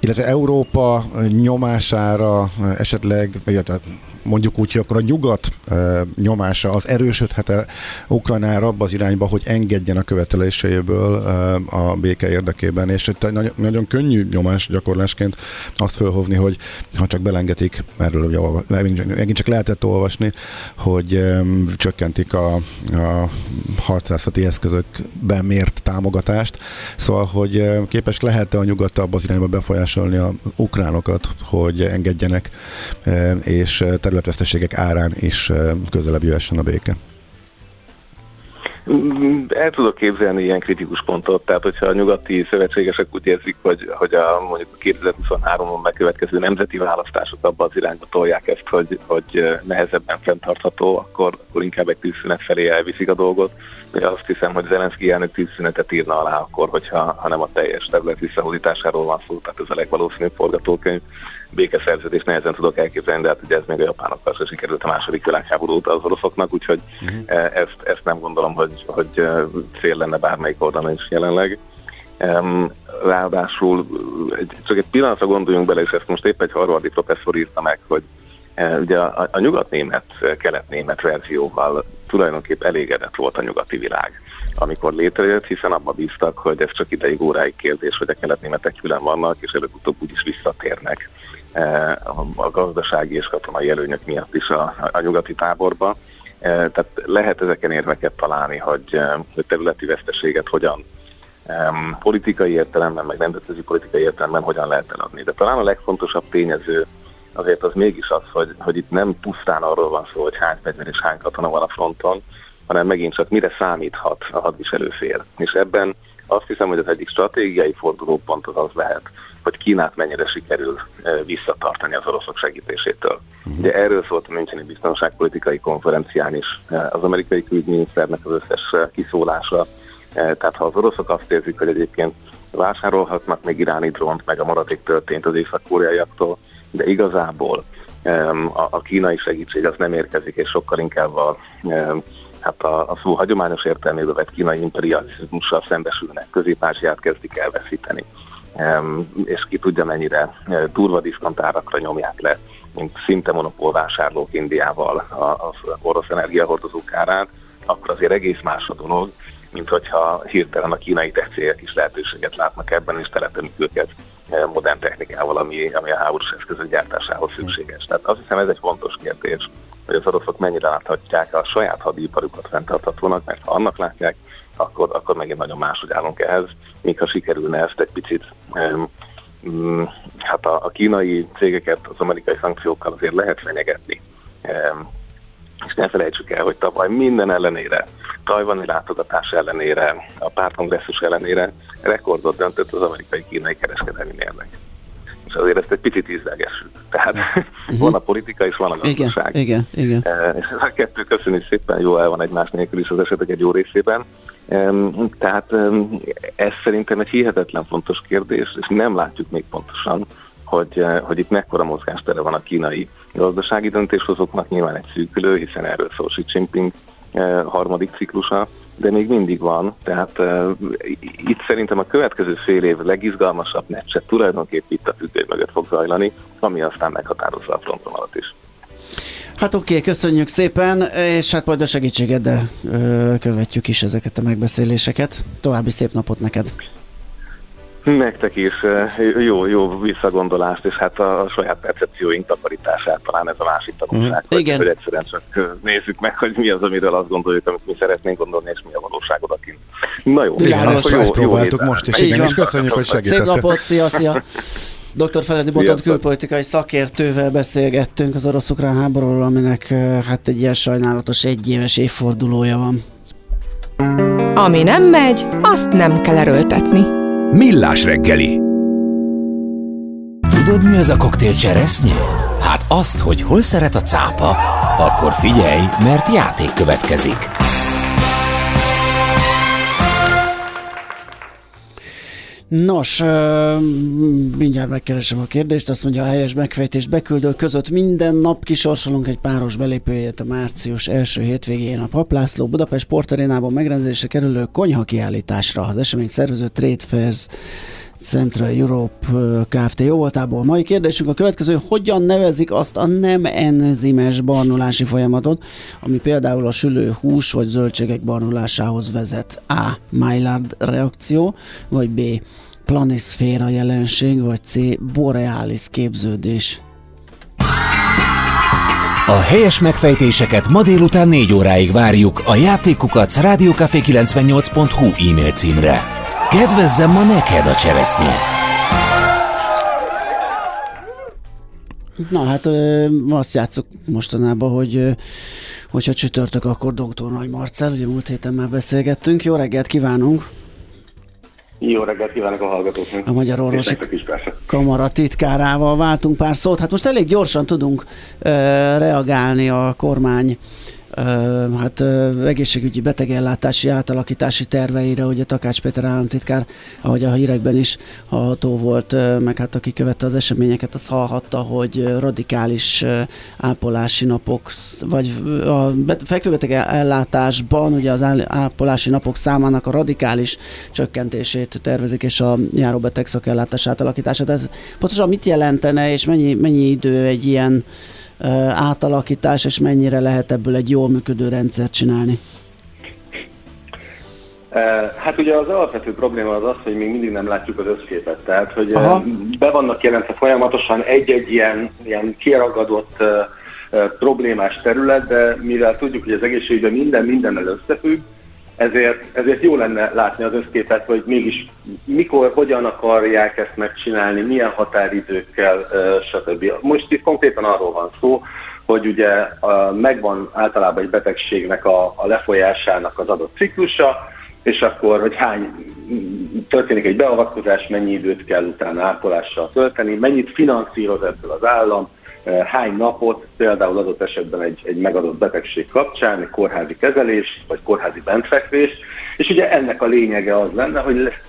illetve Európa nyomására esetleg, illetve mondjuk úgy, hogy akkor a nyugat eh, nyomása az erősödhet-e Ukrajnára abba az irányba, hogy engedjen a követeléseiből eh, a béke érdekében, és itt nagyon, nagyon könnyű nyomás gyakorlásként azt felhozni, hogy ha csak belengetik, erről ugye olva- megint csak lehetett olvasni, hogy em, csökkentik a, a harcászati eszközökben mért támogatást, szóval, hogy képes lehet-e a nyugat abba az irányba befolyásolni a ukránokat, hogy engedjenek, és eh, területveszteségek árán is közelebb jöhessen a béke. Mm, El tudok képzelni ilyen kritikus pontot, tehát hogyha a nyugati szövetségesek úgy érzik, hogy, hogy a mondjuk a 2023-on megkövetkező nemzeti választások abba az irányba tolják ezt, hogy, hogy eh, nehezebben fenntartható, akkor, akkor inkább egy tűzszünet felé elviszik a dolgot. Ugye azt hiszem, hogy Zelenszky elnök tűzszünetet írna alá akkor, hogyha ha nem a teljes terület visszahódításáról van szó, tehát ez a legvalószínűbb forgatókönyv. Békeszerződést nehezen tudok elképzelni, de hát ugye ez még a japánokkal se sikerült a második világháború óta az oroszoknak, úgyhogy uh-huh. ezt, ezt nem gondolom, hogy, hogy eh, cél lenne bármelyik oldalon is jelenleg. Ráadásul egy, csak egy pillanatra gondoljunk bele, és ezt most épp egy harvardi professzor írta meg, hogy e, ugye a, a nyugatnémet, eh, keletnémet verzióval tulajdonképp elégedett volt a nyugati világ, amikor létrejött, hiszen abba bíztak, hogy ez csak ideig óráig kérdés, hogy a keletnémetek külön vannak, és előbb-utóbb úgyis visszatérnek a, a gazdasági és katonai előnyök miatt is a, a, nyugati táborba. E, tehát lehet ezeken érveket találni, hogy, eh, hogy területi veszteséget hogyan politikai értelemben, meg nemzetközi politikai értelemben hogyan lehet eladni. De talán a legfontosabb tényező azért az mégis az, hogy, hogy itt nem pusztán arról van szó, hogy hány fegyver és hány katona van a fronton, hanem megint csak mire számíthat a hadviselő fél. És ebben azt hiszem, hogy az egyik stratégiai fordulópont az az lehet, hogy Kínát mennyire sikerül visszatartani az oroszok segítésétől. Ugye erről szólt a Müncheni Biztonságpolitikai Konferencián is az amerikai külügyminiszternek az összes kiszólása, Tehát ha az oroszok azt érzik, hogy egyébként vásárolhatnak még iráni drónt, meg a maradék történt az észak-koreaiaktól, de igazából a kínai segítség az nem érkezik, és sokkal inkább a, hát a, a szó hagyományos értelmében vett kínai imperializmussal szembesülnek, közép kezdik elveszíteni. És ki tudja mennyire durva diszkontárakra nyomják le, mint szinte monopólvásárlók Indiával az orosz energiahordozók árát, akkor azért egész más a dolog, mint hogyha hirtelen a kínai tech is lehetőséget látnak ebben, és telepenik őket e, modern technikával, ami, ami a háborús eszközök gyártásához szükséges. Tehát azt hiszem ez egy fontos kérdés, hogy az oroszok mennyire láthatják a saját hadiparukat fenntarthatónak, mert ha annak látják, akkor, akkor megint nagyon máshogy állunk ehhez, míg ha sikerülne ezt egy picit um, hát a, a kínai cégeket az amerikai szankciókkal azért lehet fenyegetni. Um, és ne felejtsük el, hogy tavaly minden ellenére, tajvani látogatás ellenére, a pártkongresszus ellenére rekordot döntött az amerikai-kínai kereskedelmi mérleg. És azért ezt egy picit ízlelgessük. Tehát uh-huh. van a politika és van a gazdaság. Igen, igen, igen. E, és ez a kettő köszönjük szépen, jó el van egymás nélkül is az esetek egy jó részében. E, tehát e, ez szerintem egy hihetetlen fontos kérdés, és nem látjuk még pontosan, hogy, eh, hogy itt mekkora mozgástere van a kínai gazdasági döntéshozóknak, nyilván egy szűkülő, hiszen erről szól Xi Jinping harmadik ciklusa, de még mindig van, tehát uh, itt szerintem a következő fél év legizgalmasabb meccse tulajdonképp itt a függő mögött fog zajlani, ami aztán meghatározza a frontonalat is. Hát oké, okay, köszönjük szépen, és hát majd a segítségeddel követjük is ezeket a megbeszéléseket. További szép napot neked! Nektek is eh, jó, jó visszagondolást, és hát a saját percepcióink takarítását talán ez a másik tanulság, mm. hogy, Igen. hogy egyszerűen csak eh, nézzük meg, hogy mi az, amiről azt gondoljuk, amit mi szeretnénk gondolni, és mi a valóság odakint. Na jó, igen, hát, ezt, jó, ezt jó próbáltuk most is, igen, és köszönjük, hogy segített. Szép napot, szia, szia! Dr. Feledi Botont külpolitikai szakértővel beszélgettünk az orosz-ukrán háborúról, aminek eh, hát egy ilyen sajnálatos egyéves évfordulója van. Ami nem megy, azt nem kell erőltetni. Millás reggeli. Tudod, mi az a koktél cseresznye? Hát azt, hogy hol szeret a cápa, akkor figyelj, mert játék következik. Nos, mindjárt megkeresem a kérdést, azt mondja a helyes megfejtés beküldő között minden nap kisorsolunk egy páros belépőjét a március első hétvégén a Paplászló Budapest Sportarénában megrendezésre kerülő konyha kiállításra. Az esemény szervező Trade Fairs Central Europe Kft. Jó voltából. Mai kérdésünk a következő, hogyan nevezik azt a nem enzimes barnulási folyamatot, ami például a sülő hús vagy zöldségek barnulásához vezet? A. Maillard reakció, vagy B. Planiszféra jelenség, vagy C. Borealis képződés. A helyes megfejtéseket ma délután 4 óráig várjuk a játékukat rádiókafé98.hu e-mail címre. Kedvezzem ma neked a cseresznye! Na hát azt játszok mostanában, hogy hogyha csütörtök, akkor Dr. Nagy Marcel, ugye múlt héten már beszélgettünk. Jó reggelt kívánunk! Jó reggelt kívánok a hallgatóknak! A Magyar Orvosi Kamara titkárával váltunk pár szót. Hát most elég gyorsan tudunk reagálni a kormány hát egészségügyi betegellátási átalakítási terveire, ugye Takács Péter államtitkár, ahogy a hírekben is hallható volt, meg hát aki követte az eseményeket, az hallhatta, hogy radikális ápolási napok, vagy a fekvőbeteg ellátásban ugye az ápolási napok számának a radikális csökkentését tervezik, és a járóbeteg szakellátás átalakítását. Ez pontosan mit jelentene, és mennyi, mennyi idő egy ilyen átalakítás, és mennyire lehet ebből egy jól működő rendszert csinálni? Hát ugye az alapvető probléma az az, hogy még mindig nem látjuk az összképet. Tehát, hogy Aha. be vannak jelentve folyamatosan egy-egy ilyen, ilyen kiragadott problémás terület, de mivel tudjuk, hogy az egészségügyben minden mindennel összefügg, ezért, ezért jó lenne látni az összképet, hogy mégis mikor, hogyan akarják ezt megcsinálni, milyen határidőkkel, stb. Most itt konkrétan arról van szó, hogy ugye megvan általában egy betegségnek a, a lefolyásának az adott ciklusa, és akkor, hogy hány történik egy beavatkozás, mennyi időt kell utána ápolással tölteni, mennyit finanszíroz ebből az állam, hány napot például adott esetben egy, egy megadott betegség kapcsán, egy kórházi kezelés, vagy kórházi bentfekvés, és ugye ennek a lényege az lenne, hogy le-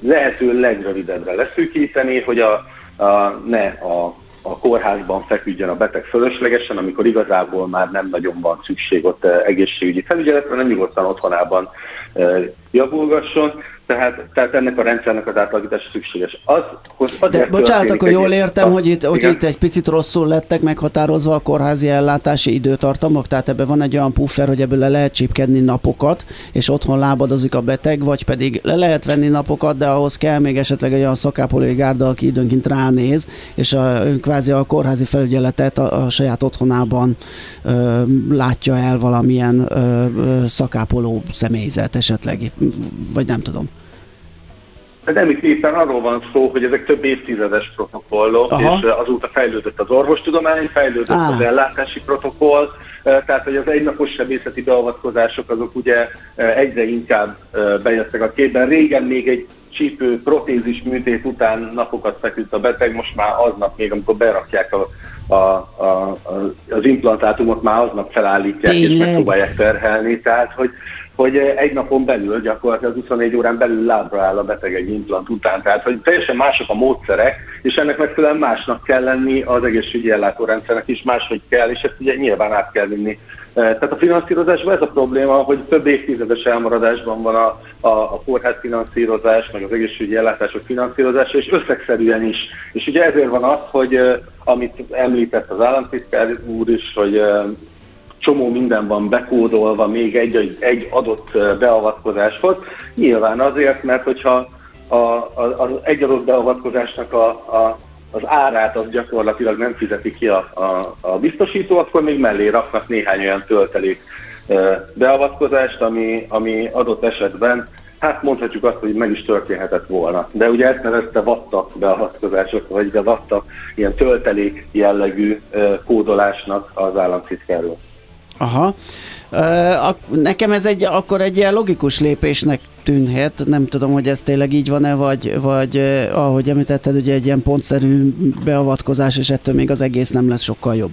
lehető legrövidebbre leszűkíteni, hogy a, a, ne a a kórházban feküdjön a beteg fölöslegesen, amikor igazából már nem nagyon van szükség ott eh, egészségügyi felügyeletre, hanem nyugodtan otthonában eh, javulgasson. Tehát, tehát ennek a rendszernek az átalakítása szükséges. Az, hogy De bocsánat, akkor jól értem, hogy itt, hogy Igen. itt egy picit rosszul lettek meghatározva a kórházi ellátási időtartamok, tehát ebben van egy olyan puffer, hogy ebből le lehet csípkedni napokat, és otthon lábadozik a beteg, vagy pedig le lehet venni napokat, de ahhoz kell még esetleg egy olyan szakápolói gárda, aki időnként ránéz, és a, kvázi a kórházi felügyeletet a, a saját otthonában ö, látja el valamilyen ö, ö, szakápoló személyzet esetleg, vagy nem tudom. De nem itt éppen arról van szó, hogy ezek több évtizedes protokollok, Aha. és eh, azóta fejlődött az orvostudomány, fejlődött Á. az ellátási protokoll, eh, tehát hogy az egynapos sebészeti beavatkozások azok ugye eh, egyre inkább bejöttek a képben. Régen még egy csípő protézis műtét után napokat feküdt a beteg, most már aznap még, amikor berakják a, a, a, az implantátumot, már aznap felállítják és Tényleg? megpróbálják terhelni, tehát hogy hogy egy napon belül, gyakorlatilag 24 órán belül lábra áll a beteg egy implant után. Tehát, hogy teljesen mások a módszerek, és ennek megfelelően másnak kell lenni az egészségügyi ellátórendszernek is, máshogy kell, és ezt ugye nyilván át kell vinni. Tehát a finanszírozásban ez a probléma, hogy több évtizedes elmaradásban van a, a, a kórház finanszírozás, meg az egészségügyi ellátások finanszírozása, és összegszerűen is. És ugye ezért van az, hogy amit említett az államtitkár úr is, hogy csomó minden van bekódolva még egy, egy, adott beavatkozáshoz. Nyilván azért, mert hogyha a, a, az egy adott beavatkozásnak a, a, az árát az gyakorlatilag nem fizeti ki a, a, a biztosító, akkor még mellé raknak néhány olyan töltelék beavatkozást, ami, ami adott esetben Hát mondhatjuk azt, hogy meg is történhetett volna. De ugye ezt nevezte vatta beavatkozások, vagy de vatta ilyen töltelék jellegű kódolásnak az államtitkárról. Aha. Nekem ez egy, akkor egy ilyen logikus lépésnek tűnhet, nem tudom, hogy ez tényleg így van-e, vagy, vagy ahogy említetted, ugye egy ilyen pontszerű beavatkozás, és ettől még az egész nem lesz sokkal jobb.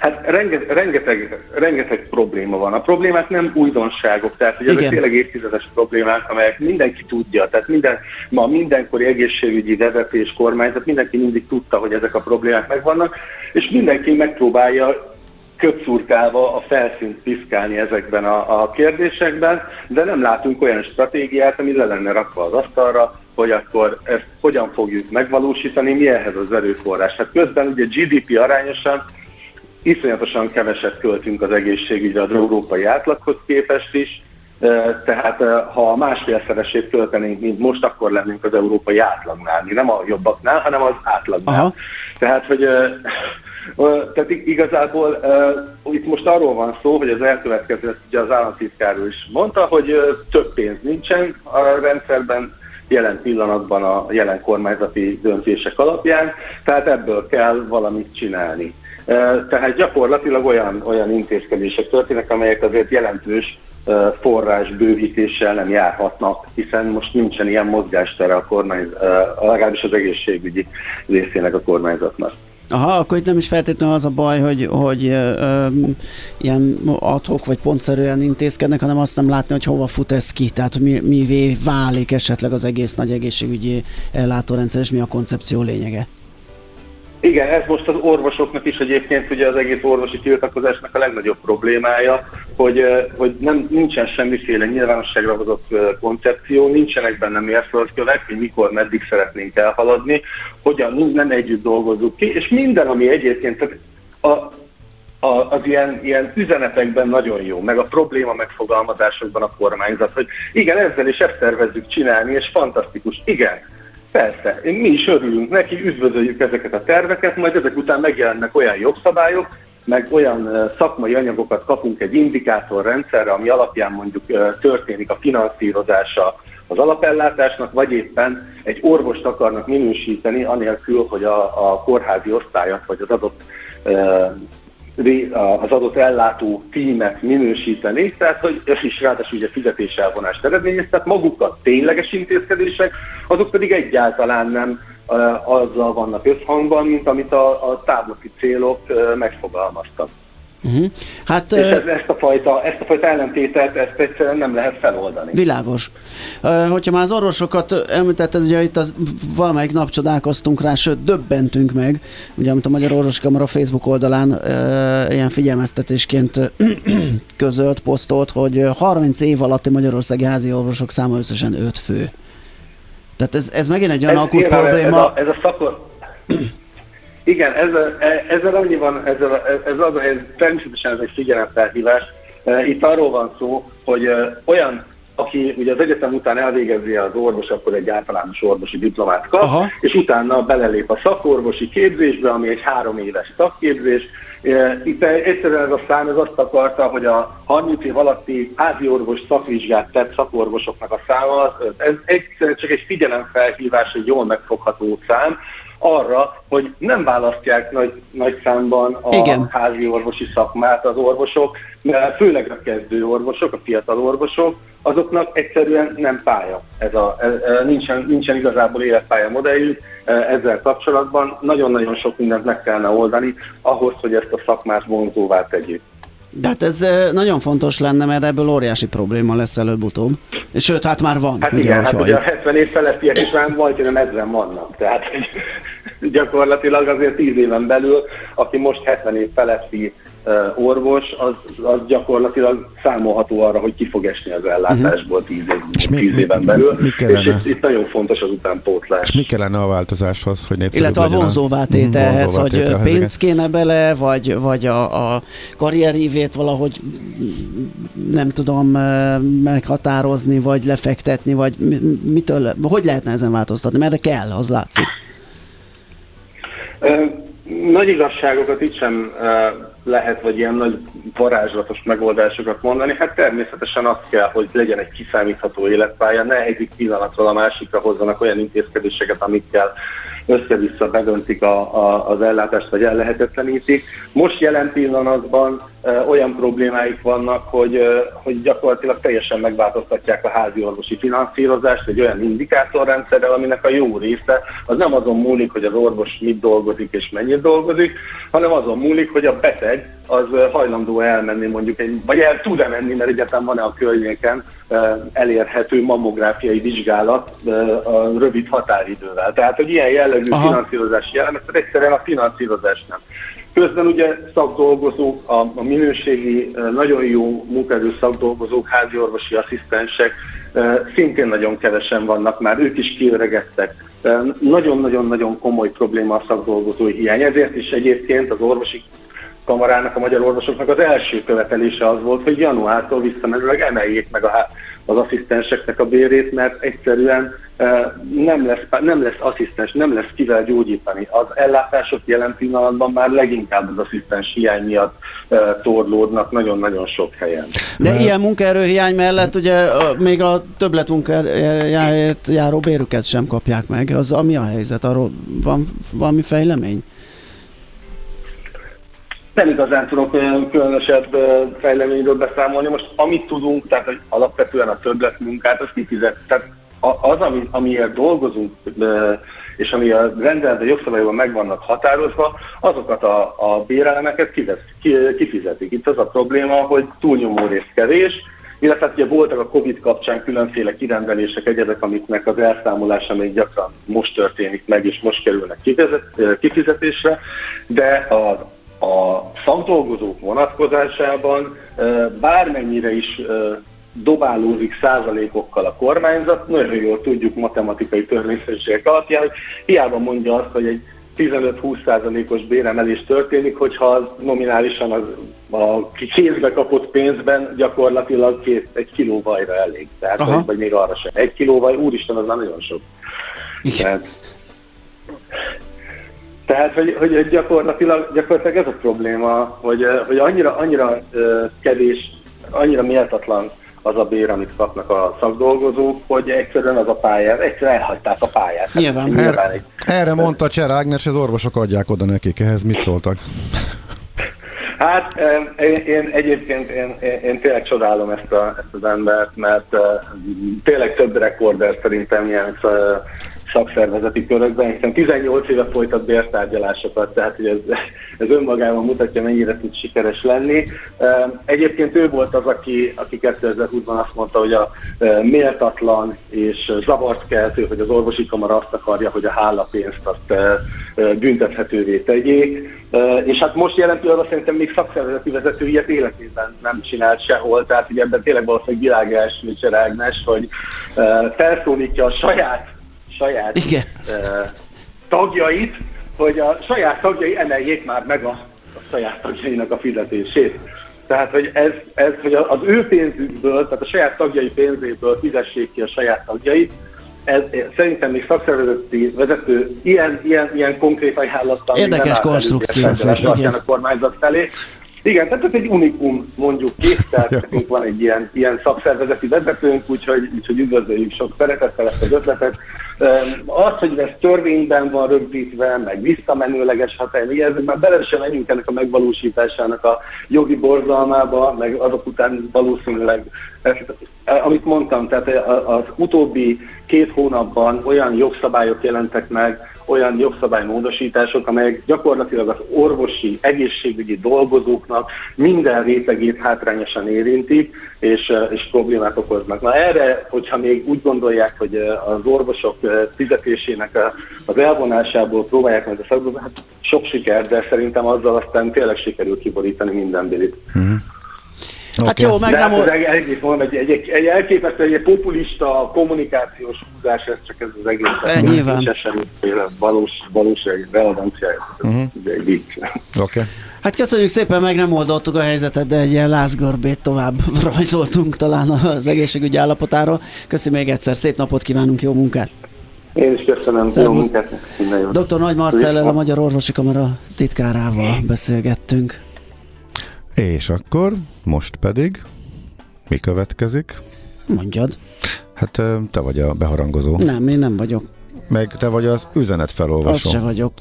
Hát rengeteg, rengeteg, rengeteg probléma van. A problémák nem újdonságok, tehát hogy ezek Igen. tényleg évtizedes problémák, amelyek mindenki tudja. Tehát minden, ma mindenkori egészségügyi vezetés, kormányzat, mindenki mindig tudta, hogy ezek a problémák megvannak, és mindenki megpróbálja köpszurkálva a felszínt piszkálni ezekben a, a kérdésekben, de nem látunk olyan stratégiát, ami le lenne rakva az asztalra, hogy akkor ezt hogyan fogjuk megvalósítani, mi ehhez az erőforrás. Hát közben ugye GDP arányosan iszonyatosan keveset költünk az egészségügyre az európai átlaghoz képest is, tehát eh, ha másfélszeresét költenénk, mint most, akkor lennénk az európai átlagnál. Mi nem a jobbaknál, hanem az átlagnál. Aha. Tehát, hogy eh, eh, tehát ig- igazából itt most arról van szó, hogy az elkövetkező, ezt ugye az államtitkár is mondta, hogy több pénz nincsen a rendszerben, jelen pillanatban a jelen kormányzati döntések alapján, tehát ebből kell valamit csinálni. Tehát gyakorlatilag olyan, olyan intézkedések történnek, amelyek azért jelentős forrás bővítéssel nem járhatnak, hiszen most nincsen ilyen mozgástere a kormány, legalábbis az egészségügyi részének a kormányzatnak. Aha, akkor itt nem is feltétlenül az a baj, hogy, hogy ö, ilyen adhok vagy pontszerűen intézkednek, hanem azt nem látni, hogy hova fut ez ki, tehát mi, mivé válik esetleg az egész nagy egészségügyi ellátórendszer, és mi a koncepció lényege. Igen, ez most az orvosoknak is egyébként ugye az egész orvosi tiltakozásnak a legnagyobb problémája, hogy, hogy nem, nincsen semmiféle nyilvánosságra hozott koncepció, nincsenek benne mérföldkövek, hogy mikor, meddig szeretnénk elhaladni, hogyan nem együtt dolgozzuk ki, és minden, ami egyébként a, a, az ilyen, ilyen üzenetekben nagyon jó, meg a probléma megfogalmazásokban a kormányzat, hogy igen, ezzel is ezt tervezzük csinálni, és fantasztikus. Igen, Persze, mi is örülünk neki, üdvözöljük ezeket a terveket, majd ezek után megjelennek olyan jogszabályok, meg olyan szakmai anyagokat kapunk egy indikátorrendszerre, ami alapján mondjuk történik a finanszírozása az alapellátásnak, vagy éppen egy orvost akarnak minősíteni, anélkül, hogy a, a kórházi osztályat, vagy az adott az adott ellátó tímet minősíteni, tehát hogy is ráadásul ugye fizetéselvonást eredményez, tehát maguk a tényleges intézkedések, azok pedig egyáltalán nem azzal vannak összhangban, mint amit a, a táblati célok megfogalmaztak. Uh-huh. Hát, És ez, ezt, a fajta, ezt a fajta ellentétet, ezt egyszerűen nem lehet feloldani. Világos. Hogyha már az orvosokat említetted, ugye itt az, valamelyik nap csodálkoztunk rá, sőt döbbentünk meg, ugye amit a Magyar Orvosi Kamara Facebook oldalán ilyen figyelmeztetésként [clears throat] közölt, posztolt, hogy ö, 30 év alatti magyarországi házi orvosok száma összesen 5 fő. Tehát ez, ez megint egy olyan akut probléma. Ez a, ez a szakor... Igen, ezzel, e- ezzel annyi van, ezzel, ez az, ez természetesen ez egy figyelemfelhívás. E, Itt arról van szó, hogy e, olyan, aki ugye az egyetem után elvégezi az orvos, akkor egy általános orvosi diplomát kap, Aha. és utána belelép a szakorvosi képzésbe, ami egy három éves szakképzés. Itt egyszerűen ez a szám ez azt akarta, hogy a 30 év alatti házi orvos szakvizsgát tett szakorvosoknak a száma, ez egyszerűen csak egy figyelemfelhívás, egy jól megfogható szám, arra, hogy nem választják nagy, nagy számban a Igen. házi orvosi szakmát az orvosok, mert főleg a kezdő orvosok, a fiatal orvosok, azoknak egyszerűen nem pálya. Ez a, ez, nincsen, nincsen igazából életpálya modelljük eh, ezzel kapcsolatban. Nagyon-nagyon sok mindent meg kellene oldani ahhoz, hogy ezt a szakmát vonzóvá tegyük. De hát ez ö, nagyon fontos lenne, mert ebből óriási probléma lesz előbb-utóbb. És sőt, hát már van. Hát ugye, igen, hát ugye a halljuk. 70 év felettiek is már majdnem ezren vannak. Tehát [laughs] gyakorlatilag azért 10 éven belül, aki most 70 év feletti orvos, az, az gyakorlatilag számolható arra, hogy ki fog esni az ellátásból 10, év, És mi- 10 mi- éven belül. mi kellene? és itt, itt nagyon fontos az utánpótlás. És mi kellene a változáshoz, hogy népszerűbb Illetve a vonzóvá Mhm, tételhez, hogy tételhez, pénz kéne bele, vagy, vagy a, a karrierívét valahogy nem tudom meghatározni, vagy lefektetni, vagy mi- mitől, hogy lehetne ezen változtatni? Mert kell, az látszik. Nagy igazságokat itt sem lehet, vagy ilyen nagy varázslatos megoldásokat mondani. Hát természetesen azt kell, hogy legyen egy kiszámítható életpálya, ne egyik pillanatról a másikra hozzanak olyan intézkedéseket, amikkel össze-vissza bedöntik a, a, az ellátást, vagy ellehetetlenítik. Most jelen pillanatban olyan problémáik vannak, hogy, hogy gyakorlatilag teljesen megváltoztatják a házi orvosi finanszírozást egy olyan indikátorrendszerrel, aminek a jó része az nem azon múlik, hogy az orvos mit dolgozik és mennyit dolgozik, hanem azon múlik, hogy a beteg az hajlandó elmenni mondjuk, egy, vagy el tud-e menni, mert egyáltalán van-e a környéken elérhető mammográfiai vizsgálat a rövid határidővel. Tehát, hogy ilyen jellegű Aha. finanszírozási elemek, egyszerűen a finanszírozás nem. Közben ugye szakdolgozók, a, a minőségi, nagyon jó munkaerő szakdolgozók, házi orvosi asszisztensek szintén nagyon kevesen vannak már, ők is kiöregettek. Eh, Nagyon-nagyon-nagyon komoly probléma a szakdolgozói hiány. Ezért is egyébként az orvosi kamarának, a magyar orvosoknak az első követelése az volt, hogy januártól visszamenőleg emeljék meg a, az asszisztenseknek a bérét, mert egyszerűen eh, nem lesz, nem lesz asszisztens, nem lesz kivel gyógyítani. Az ellátások jelen pillanatban már leginkább az asszisztens hiány miatt eh, torlódnak nagyon-nagyon sok helyen. De ilyen munkaerőhiány mellett ugye még a többletmunkáért járó bérüket sem kapják meg. Az ami a helyzet? Arról van valami fejlemény? Nem igazán tudok olyan különösebb fejleményről beszámolni. Most amit tudunk, tehát hogy alapvetően a többletmunkát, az kifizet. Tehát az, ami, amiért dolgozunk, és ami a rendeletben, jogszabályban meg vannak határozva, azokat a, a bérelemeket kifizetik. Itt az a probléma, hogy túlnyomó rész kevés, illetve ugye voltak a Covid kapcsán különféle kirendelések, egyebek, amiknek az elszámolása még gyakran most történik meg, és most kerülnek kifizetésre, de a a szakdolgozók vonatkozásában bármennyire is dobálózik százalékokkal a kormányzat, nagyon jól tudjuk matematikai törvényszerűségek alapján, hogy hiába mondja azt, hogy egy 15-20 százalékos béremelés történik, hogyha az nominálisan az a kézbe kapott pénzben gyakorlatilag két, egy kiló vajra elég. Tehát, Aha. vagy, vagy még arra sem. Egy kiló vaj, úristen, az már nagyon sok. Igen. Tehát, tehát, hogy, hogy gyakorlatilag, gyakorlatilag ez a probléma, hogy, hogy annyira, annyira kevés, annyira méltatlan az a bér, amit kapnak a szakdolgozók, hogy egyszerűen az a pályát, egyszerűen elhagyták a pályát. Hát Nyilván. nyilván egy, Erre mondta Cser Ágnes, az orvosok adják oda nekik, ehhez mit szóltak? Hát én, én egyébként én, én, én tényleg csodálom ezt, a, ezt az embert, mert uh, tényleg több rekorder szerintem ilyen uh, szakszervezeti körökben, hiszen 18 éve folytat bértárgyalásokat, tehát hogy ez, ez önmagában mutatja, mennyire tud sikeres lenni. Egyébként ő volt az, aki, aki 2020-ban azt mondta, hogy a méltatlan és zavart keltő, hogy az orvosi kamara azt akarja, hogy a hálapénzt azt büntethetővé tegyék. És hát most jelen pillanatban szerintem még szakszervezeti vezető ilyet életében nem csinált sehol, tehát hogy ebben tényleg valószínűleg világ első Cserágnes, hogy felszólítja a saját saját Igen. Uh, tagjait, hogy a saját tagjai emeljék már meg a, a saját tagjainak a fizetését. Tehát, hogy ez, ez hogy az ő pénzükből, tehát a saját tagjai pénzéből fizessék ki a saját tagjait, ez, szerintem még szakszervezeti vezető ilyen, ilyen, ilyen konkrét ajánlattal Érdekes konstrukció. a kormányzat felé. Igen, tehát ez egy unikum mondjuk ki, tehát [laughs] nekünk van egy ilyen, ilyen szakszervezeti vezetőnk, úgyhogy, úgyhogy üdvözöljük sok szeretettel ezt az ötletet. Az, hogy ez törvényben van rögzítve, meg visszamenőleges hatály, ez már bele sem menjünk ennek a megvalósításának a jogi borzalmába, meg azok után valószínűleg, amit mondtam, tehát az utóbbi két hónapban olyan jogszabályok jelentek meg, olyan jogszabálymódosítások, amelyek gyakorlatilag az orvosi, egészségügyi dolgozóknak minden rétegét hátrányosan érintik, és, és problémát okoznak. Na erre, hogyha még úgy gondolják, hogy az orvosok fizetésének az elvonásából próbálják meg a szakdolgozni, hát sok siker, de szerintem azzal aztán tényleg sikerül kiborítani minden bilit. Okay. Hát jó, meg De nem. Ez egész mondom, egy, egy, egy, egy elképesztő, egy populista kommunikációs húzás, ez csak ez az egész. E, nyilván. Nincs semmiféle valós, valóság. Uh-huh. Egy vicc. Oké. Okay. Hát köszönjük szépen, meg nem oldottuk a helyzetet, de egy ilyen lázgörbét tovább [laughs] rajzoltunk talán az egészségügyi állapotáról. Köszönjük még egyszer, szép napot kívánunk, jó munkát! Én is köszönöm, Szervusz. jó munkát! Dr. Nagy Marcellel, a Magyar Orvosi Kamara titkárával beszélgettünk. És akkor most pedig mi következik? Mondjad. Hát te vagy a beharangozó. Nem, én nem vagyok. Meg te vagy az üzenet felolvasó. Az se vagyok.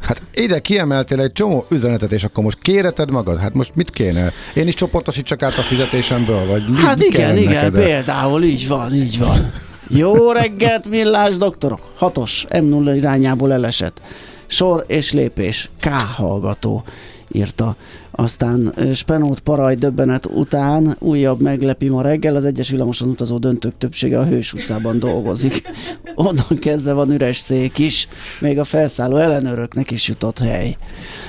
Hát ide kiemeltél egy csomó üzenetet, és akkor most kéreted magad? Hát most mit kéne? Én is csoportosítsak át a fizetésemből? Vagy mi, hát mi igen, igen, neked? például így van, így van. Jó reggelt, millás doktorok! Hatos, M0 irányából elesett. Sor és lépés, K hallgató írta. Aztán Spenót paraj döbbenet után újabb meglepi ma reggel, az egyes villamoson utazó döntők többsége a Hős utcában dolgozik. [laughs] Onnan kezdve van üres szék is, még a felszálló ellenőröknek is jutott hely.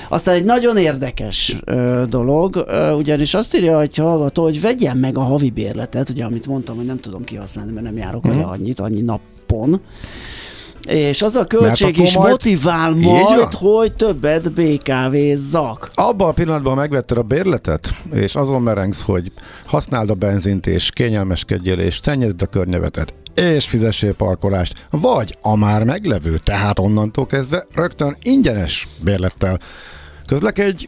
Aztán egy nagyon érdekes ö, dolog, ö, ugyanis azt írja hogy hallgató, hogy vegyen meg a havi bérletet, ugye amit mondtam, hogy nem tudom kihasználni, mert nem járok vele annyit, annyi napon és az a költség is majd, motivál majd, hogy többet BKV-zak. Abban a pillanatban megvetted a bérletet, és azon merengsz, hogy használd a benzint, és kényelmeskedjél, és szennyezd a környevetet, és fizessél parkolást, vagy a már meglevő, tehát onnantól kezdve rögtön ingyenes bérlettel közlekedj,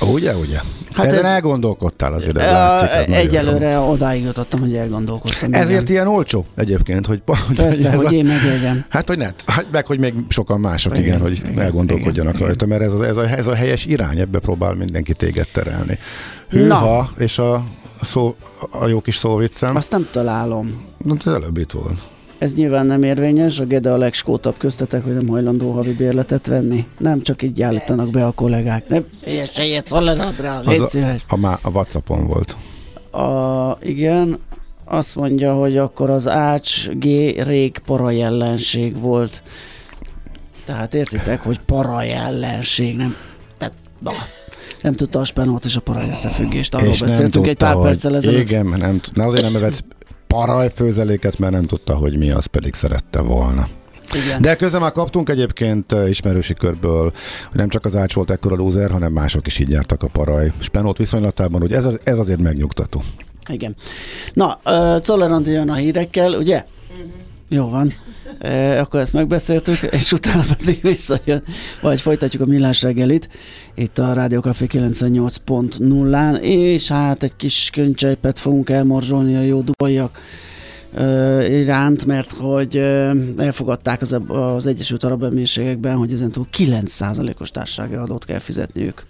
Ugye, ugye? Hát Ezen ez, elgondolkodtál azért, ez látszik. Egyelőre jó. odáig jutottam, hogy elgondolkodtam. Ezért igen. ilyen olcsó egyébként, hogy... Persze, hogy, hogy én megjegyem. Hát, hogy ne, hát meg, hogy még sokan mások, igen, igen hogy igen, elgondolkodjanak igen, rajta, mert ez, a, ez, a, ez a helyes irány, ebbe próbál mindenki téged terelni. Hűha, és a, szó, a jó kis szóviccem. Azt nem találom. Na, ez előbb itt volt. Ez nyilván nem érvényes, a Gede a legskótabb köztetek, hogy nem hajlandó havi bérletet venni. Nem csak így állítanak be a kollégák. Nem, ilyes ilyet rá, légy a, a, a Whatsappon volt. A, igen, azt mondja, hogy akkor az Ács G rég para jellenség volt. Tehát értitek, hogy para jellenség, nem... Tehát, na, nem tudta a spenót és a para összefüggést. Arról és beszéltünk egy pár perccel ezelőtt. Igen, nem, azért nem evett parajfőzeléket, mert nem tudta, hogy mi az, pedig szerette volna. Igen. De közben már kaptunk egyébként ismerősi körből, hogy nem csak az Ács volt ekkora lúzer, hanem mások is így jártak a paraj spenót viszonylatában, hogy ez, ez azért megnyugtató. Igen. Na, uh, Czoller jön a hírekkel, ugye? Uh-huh. Jó van. E, akkor ezt megbeszéltük, és utána pedig visszajön, vagy folytatjuk a millás reggelit itt a Rádió Café 98.0-án, és hát egy kis könycsejpet fogunk elmorzsolni a jó dubaiak e, iránt, mert hogy e, elfogadták az, az Egyesült Arab Emírségekben, hogy ezentúl 9%-os társasági adót kell fizetniük.